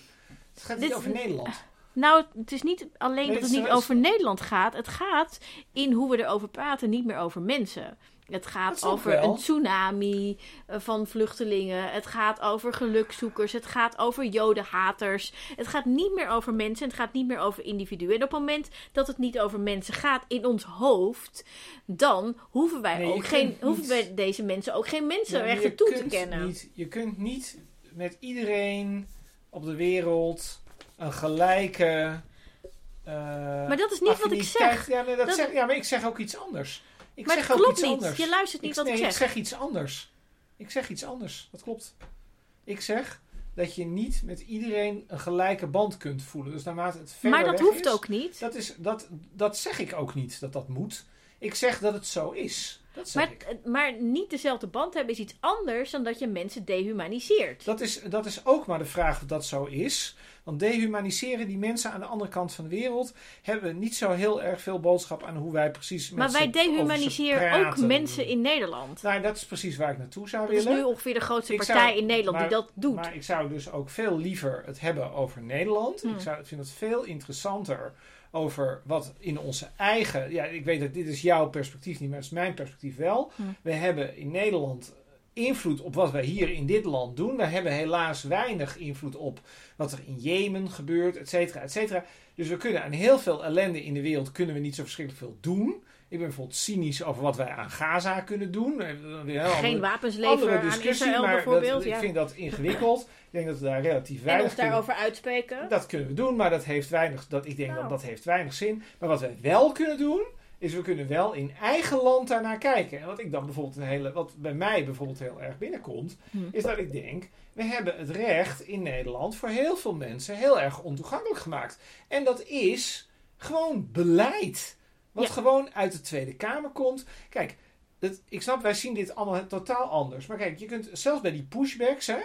Het gaat niet over Nederland. Nou, het is niet alleen Nee, dat het het niet over Nederland gaat. Het gaat in hoe we erover praten, niet meer over mensen. Het gaat over wel. een tsunami eh, van vluchtelingen. Het gaat over gelukzoekers. Het gaat over jodenhaters. Het gaat niet meer over mensen. Het gaat niet meer over individuen. En op het moment dat het niet over mensen gaat in ons hoofd, dan hoeven wij Nee, ook geen, hoeven niet- wij deze mensen ook geen Ja, mensenrechten je toe te kunt kennen. Niet, je kunt niet met iedereen op de wereld een gelijke. eh, Maar dat is niet wat ik zeg. Ja, nee, dat Dat- zeg, ja, maar ik zeg ook iets anders. Ik maar zeg het ook klopt iets niet. anders. Je luistert niet wat nee, ik zeg. ik zeg iets anders. Ik zeg iets anders. Dat klopt. Ik zeg dat je niet met iedereen een gelijke band kunt voelen. Dus naarmate het verder maar dat hoeft is, ook niet. Dat, is, dat, dat zeg ik ook niet, dat dat moet. Ik zeg dat het zo is. Dat zeg Maar, ik. maar niet dezelfde band hebben is iets anders dan dat je mensen dehumaniseert. Dat is, dat is ook maar de vraag of dat zo is. Want dehumaniseren die mensen aan de andere kant van de wereld hebben niet zo heel erg veel boodschap aan hoe wij precies met maar wij dehumaniseren ook mensen in Nederland. Nou, dat is precies waar ik naartoe zou Dat is willen. nu ongeveer de grootste Ik partij zou- in Nederland maar- die dat doet. Maar ik zou dus ook veel liever het hebben over Nederland. Hmm. Ik zou, vind het veel interessanter over wat in onze eigen. Ja, ik weet dat dit is jouw perspectief niet, maar het is mijn perspectief wel. Hmm. We hebben in Nederland invloed op wat wij hier in dit land doen. We hebben helaas weinig invloed op wat er in Jemen gebeurt, et cetera, et cetera. Dus we kunnen aan heel veel ellende in de wereld kunnen we niet zo verschrikkelijk veel doen. Ik ben bijvoorbeeld cynisch over wat wij aan Gaza kunnen doen. Geen andere- wapens leveren aan discussie, Israël maar bijvoorbeeld. dat, ja. ik vind dat ingewikkeld. ik denk dat we daar relatief En weinig ons daarover uitspreken. Dat kunnen we doen, maar dat heeft weinig, dat, ik denk Nou. dat dat heeft weinig zin. Maar wat wij wel kunnen doen, is we kunnen wel in eigen land daarnaar kijken. En wat ik dan bijvoorbeeld een hele, wat bij mij bijvoorbeeld heel erg binnenkomt, Hm. is dat ik denk, we hebben het recht in Nederland voor heel veel mensen heel erg ontoegankelijk gemaakt. En dat is gewoon beleid. Wat Ja. gewoon uit de Tweede Kamer komt. Kijk, dat, ik snap, wij zien dit allemaal totaal anders. Maar kijk, je kunt zelfs bij die pushbacks, hè,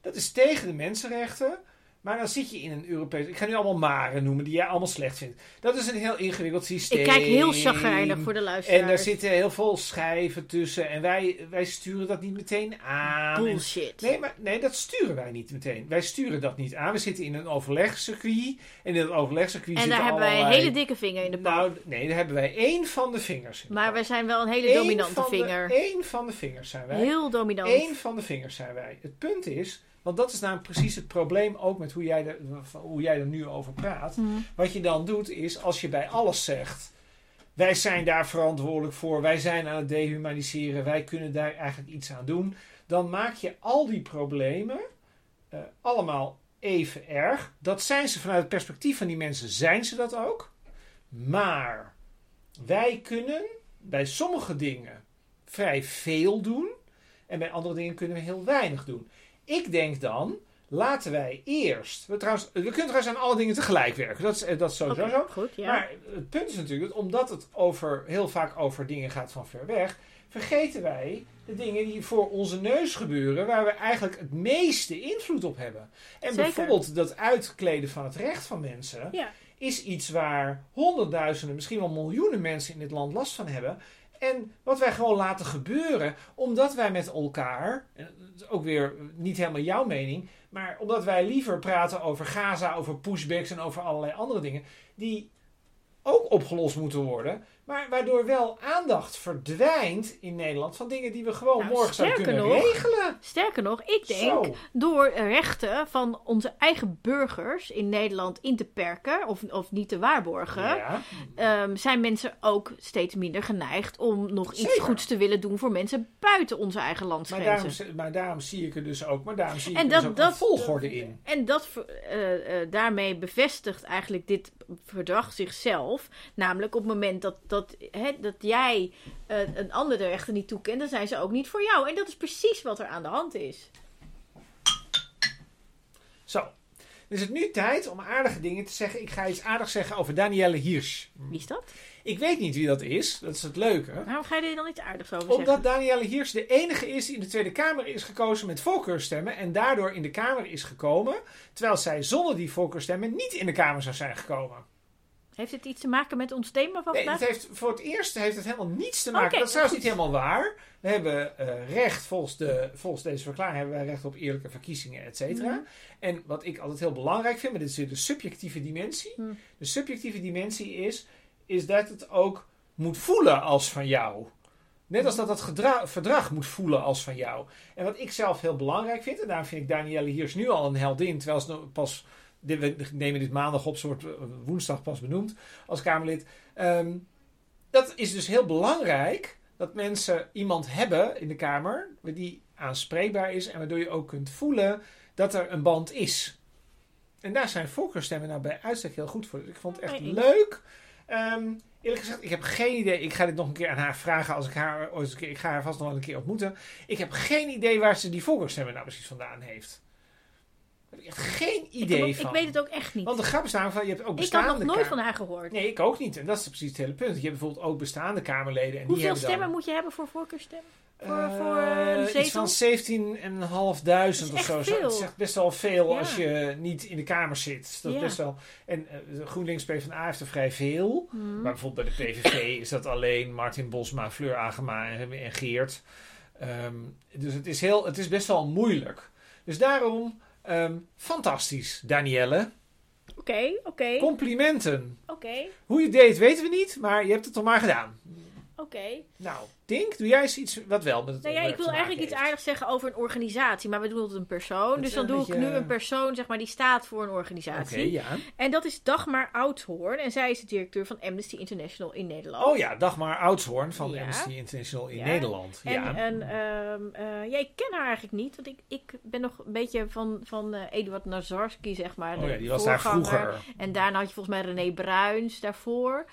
dat is tegen de mensenrechten. Maar dan zit je in een Europees. Ik ga nu allemaal maren noemen die jij allemaal slecht vindt. Dat is een heel ingewikkeld systeem. Ik kijk heel chagrijnig voor de En daar luisteraars. zitten heel veel schijven tussen. En wij, wij sturen dat niet meteen aan. En- Bullshit. Nee, maar nee, dat sturen wij niet meteen. Wij sturen dat niet aan. We zitten in een overlegcircuit. En in dat overlegcircuit en daar hebben wij een hele dikke vinger in de pan. Nou, nee, daar hebben wij één van de vingers. in de maar we zijn wel een hele Eén dominante vinger. Eén van de vingers zijn wij. Heel dominant. Eén van de vingers zijn wij. Het punt is, want dat is namelijk precies het probleem ook met hoe jij, er, hoe jij er nu over praat. Hm. Wat je dan doet is, als je bij alles zegt, wij zijn daar verantwoordelijk voor, wij zijn aan het dehumaniseren, wij kunnen daar eigenlijk iets aan doen, dan maak je al die problemen eh, allemaal even erg. Dat zijn ze vanuit het perspectief van die mensen, zijn ze dat ook. Maar wij kunnen bij sommige dingen vrij veel doen en bij andere dingen kunnen we heel weinig doen. Ik denk dan, laten wij eerst. We, trouwens, we kunnen trouwens aan alle dingen tegelijk werken. Dat is, eh, dat is sowieso zo. goed, ja. Maar het punt is natuurlijk dat omdat het over, heel vaak over dingen gaat van ver weg, vergeten wij de dingen die voor onze neus gebeuren, waar we eigenlijk het meeste invloed op hebben. En Zeker. bijvoorbeeld dat uitkleden van het recht van mensen ja. is iets waar honderdduizenden, misschien wel miljoenen mensen in dit land last van hebben. En wat wij gewoon laten gebeuren, omdat wij met elkaar, en ook weer niet helemaal jouw mening, maar omdat wij liever praten over Gaza, over pushbacks en over allerlei andere dingen, die ook opgelost moeten worden, maar waardoor wel aandacht verdwijnt in Nederland van dingen die we gewoon Nou, morgen zouden kunnen nog, regelen. Sterker nog, ik denk Zo. door rechten van onze eigen burgers in Nederland in te perken of, of niet te waarborgen, Ja. ehm, zijn mensen ook steeds minder geneigd om nog iets Zeker. goeds te willen doen voor mensen buiten onze eigen Maar landsgrenzen. daarom, maar daarom zie ik er dus ook, maar daarom zie ik En er dat- dus ook dat- een volgorde in. En dat, eh, eh, daarmee bevestigt eigenlijk dit verdrag zichzelf. Namelijk op het moment dat, dat, hè, dat jij eh, een ander de rechten niet toekent, dan zijn ze ook niet voor jou. En dat is precies wat er aan de hand is. Zo. is het nu tijd om aardige dingen te zeggen. Ik ga iets aardigs zeggen over Danielle Hirsch. Wie is dat? Ik weet niet wie dat is. Dat is het leuke. Waarom ga je er dan iets aardigs over Omdat zeggen? Danielle Hirsch de enige is die in de Tweede Kamer is gekozen met voorkeurstemmen. En daardoor in de Kamer is gekomen. Terwijl zij zonder die voorkeurstemmen niet in de Kamer zou zijn gekomen. Heeft het iets te maken met ons thema van Nee, vandaag? het heeft, voor het eerst heeft het helemaal niets te maken. Dat is trouwens niet helemaal waar. We hebben eh, recht, volgens, de, volgens deze verklaring, hebben wij recht op eerlijke verkiezingen, et cetera. Mhm. En wat ik altijd heel belangrijk vind, maar dit is de subjectieve dimensie. Mhm. De subjectieve dimensie is, is dat het ook moet voelen als van jou. Net als dat het verdrag moet voelen als van jou. En wat ik zelf heel belangrijk vind, en daarom vind ik Danielle Hiers nu al een heldin, terwijl ze pas, we nemen dit maandag op, soort eh, woensdag pas benoemd als Kamerlid. Ehm, dat is dus heel belangrijk dat mensen iemand hebben in de Kamer die aanspreekbaar is en waardoor je ook kunt voelen dat er een band is. En daar zijn voorkeurstemmen nou bij uitstek heel goed voor. Dus ik vond het echt Nee, leuk. Ehm, eerlijk gezegd, ik heb geen idee. Ik ga dit nog een keer aan haar vragen als ik haar ooit een keer. Ik ga haar vast nog wel een keer ontmoeten. Ik heb geen idee waar ze die voorkeurstemmen nou precies vandaan heeft. Daar heb ik echt geen ik, idee heb ook- van. ik weet het ook echt niet. Want de grap is namelijk van, je hebt ook ik had bestaande nog nooit van haar gehoord. Nee, ik ook niet. En dat is precies het hele punt. Je hebt bijvoorbeeld ook bestaande Kamerleden. En die Hoeveel dan, stemmen moet je hebben voor voorkeurstemmen? voor- eh, voor, eh, iets zetel? van 17.500 Dat is of zo. veel. Het is echt best wel veel Ja. als je niet in de Kamer zit. Dat is Ja. best wel. En eh, GroenLinks PvdA heeft er vrij veel. Hmm. Maar bijvoorbeeld bij de PVV is dat alleen Martin Bosma, Fleur Agema en, en Geert. Ehm, dus het is, heel, het is best wel moeilijk. Dus daarom, ehm, fantastisch, Danielle. Oké, oké, Complimenten. oké, Hoe je het deed, weten we niet, maar je hebt het toch maar gedaan. Oké. Nou, Dink, doe jij eens iets wat wel met het Nou ja, ik wil eigenlijk iets aardigs zeggen over een organisatie, maar we doen het een persoon. Dus dan doe ik nu een persoon, zeg maar, die staat voor een Oké, organisatie. ja. En dat is Dagmar Oudshoorn. En zij is de directeur van Amnesty International in Nederland. Oh ja, Dagmar Oudshoorn van Ja. Amnesty International in Ja. Nederland. En, ja. en ehm, eh, ja, ik ken haar eigenlijk niet. Want ik, ik ben nog een beetje van, van eh, Eduard Nazarski, zeg maar. oh ja, die was daar vroeger. En daarna had je volgens mij René Bruins daarvoor.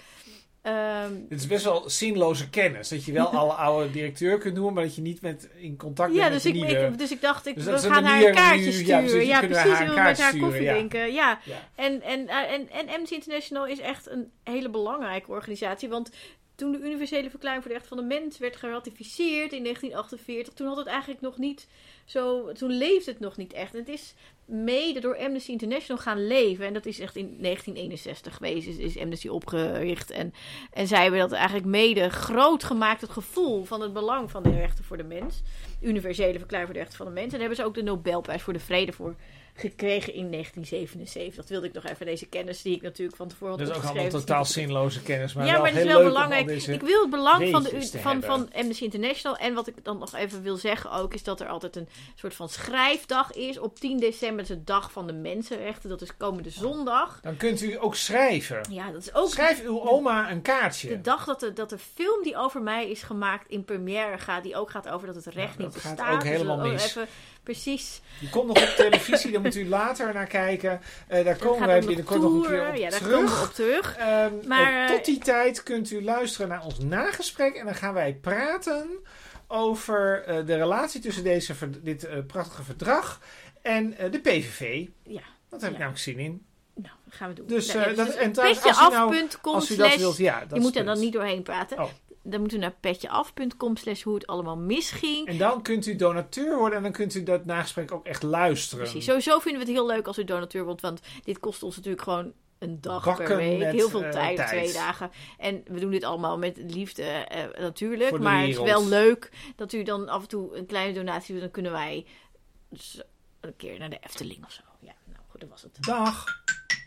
Ehm, Het is best wel zinloze kennis. Dat je wel alle oude directeur kunt noemen, maar dat je niet met, in contact bent ja, met dus ik, nieuwe. ik, dus ik dacht, ik, Dus we gaan haar een kaartje ja, sturen. precies, Ja, precies. haar We met haar koffie ja. drinken. Ja. ja. En, en, eh, en, en Amnesty International is echt een hele belangrijke organisatie. Want toen de Universele Verklaring voor de Rechten van de Mens werd geratificeerd in 1948, toen had het eigenlijk nog niet zo. Toen leefde het nog niet echt. Het is mede door Amnesty International gaan leven. En dat is echt in 1961 geweest, is, is Amnesty opgericht. En, en zij hebben dat eigenlijk mede groot gemaakt, het gevoel van het belang van de rechten voor de mens. Universele Verklaring voor de Rechten van de Mens. En daar hebben ze ook de Nobelprijs voor de Vrede voor gekregen in 1977. Dat wilde ik nog even, deze kennis die ik natuurlijk van tevoren had Dat is ook allemaal totaal niet- zinloze kennis, maar ja, wel maar het is wel belangrijk. Ik wil het belang van, de, van, van Amnesty International. En wat ik dan nog even wil zeggen ook, is dat er altijd een soort van schrijfdag is. Op 10 december is de dag van de mensenrechten. Dat is komende zondag. Dan kunt u ook schrijven. Ja, dat is ook Schrijf uw oma een kaartje. de dag dat de, dat de film die over mij is gemaakt in première gaat. Die ook gaat over dat het recht Ja, niet dat gaat bestaat. ook Dus helemaal mis. Even, precies. Die komt nog op televisie, daar moet u later naar kijken. Eh, daar komen wij nog binnenkort nog een keer op Ja, daar terug. komen we op terug. Ehm, Maar, eh, tot die tijd kunt u luisteren naar ons nagesprek. En dan gaan wij praten over eh, de relatie tussen deze, dit prachtige verdrag en de PVV. Ja, Dat heb ik namelijk zin in. nou, dat gaan we doen. Dus, Nou, dat- dus en trouwens, als u nou- Als u dat slash- wilt, ja. Dat Je moet er dan niet doorheen praten. Oh. Dan moeten we naar petjeaf.com slash hoe het allemaal misging. En dan kunt u donateur worden en dan kunt u dat nagesprek ook echt luisteren. Precies. Sowieso vinden we het heel leuk als u donateur wordt. Want dit kost ons natuurlijk gewoon een dag Bakken per week. heel veel eh, tijd, twee dagen. En we doen dit allemaal met liefde eh, natuurlijk. Maar het is wel leuk dat u dan af en toe een kleine donatie doet. Dan kunnen wij een keer naar de Efteling of zo. Ja, nou goed, dat was het. Dag.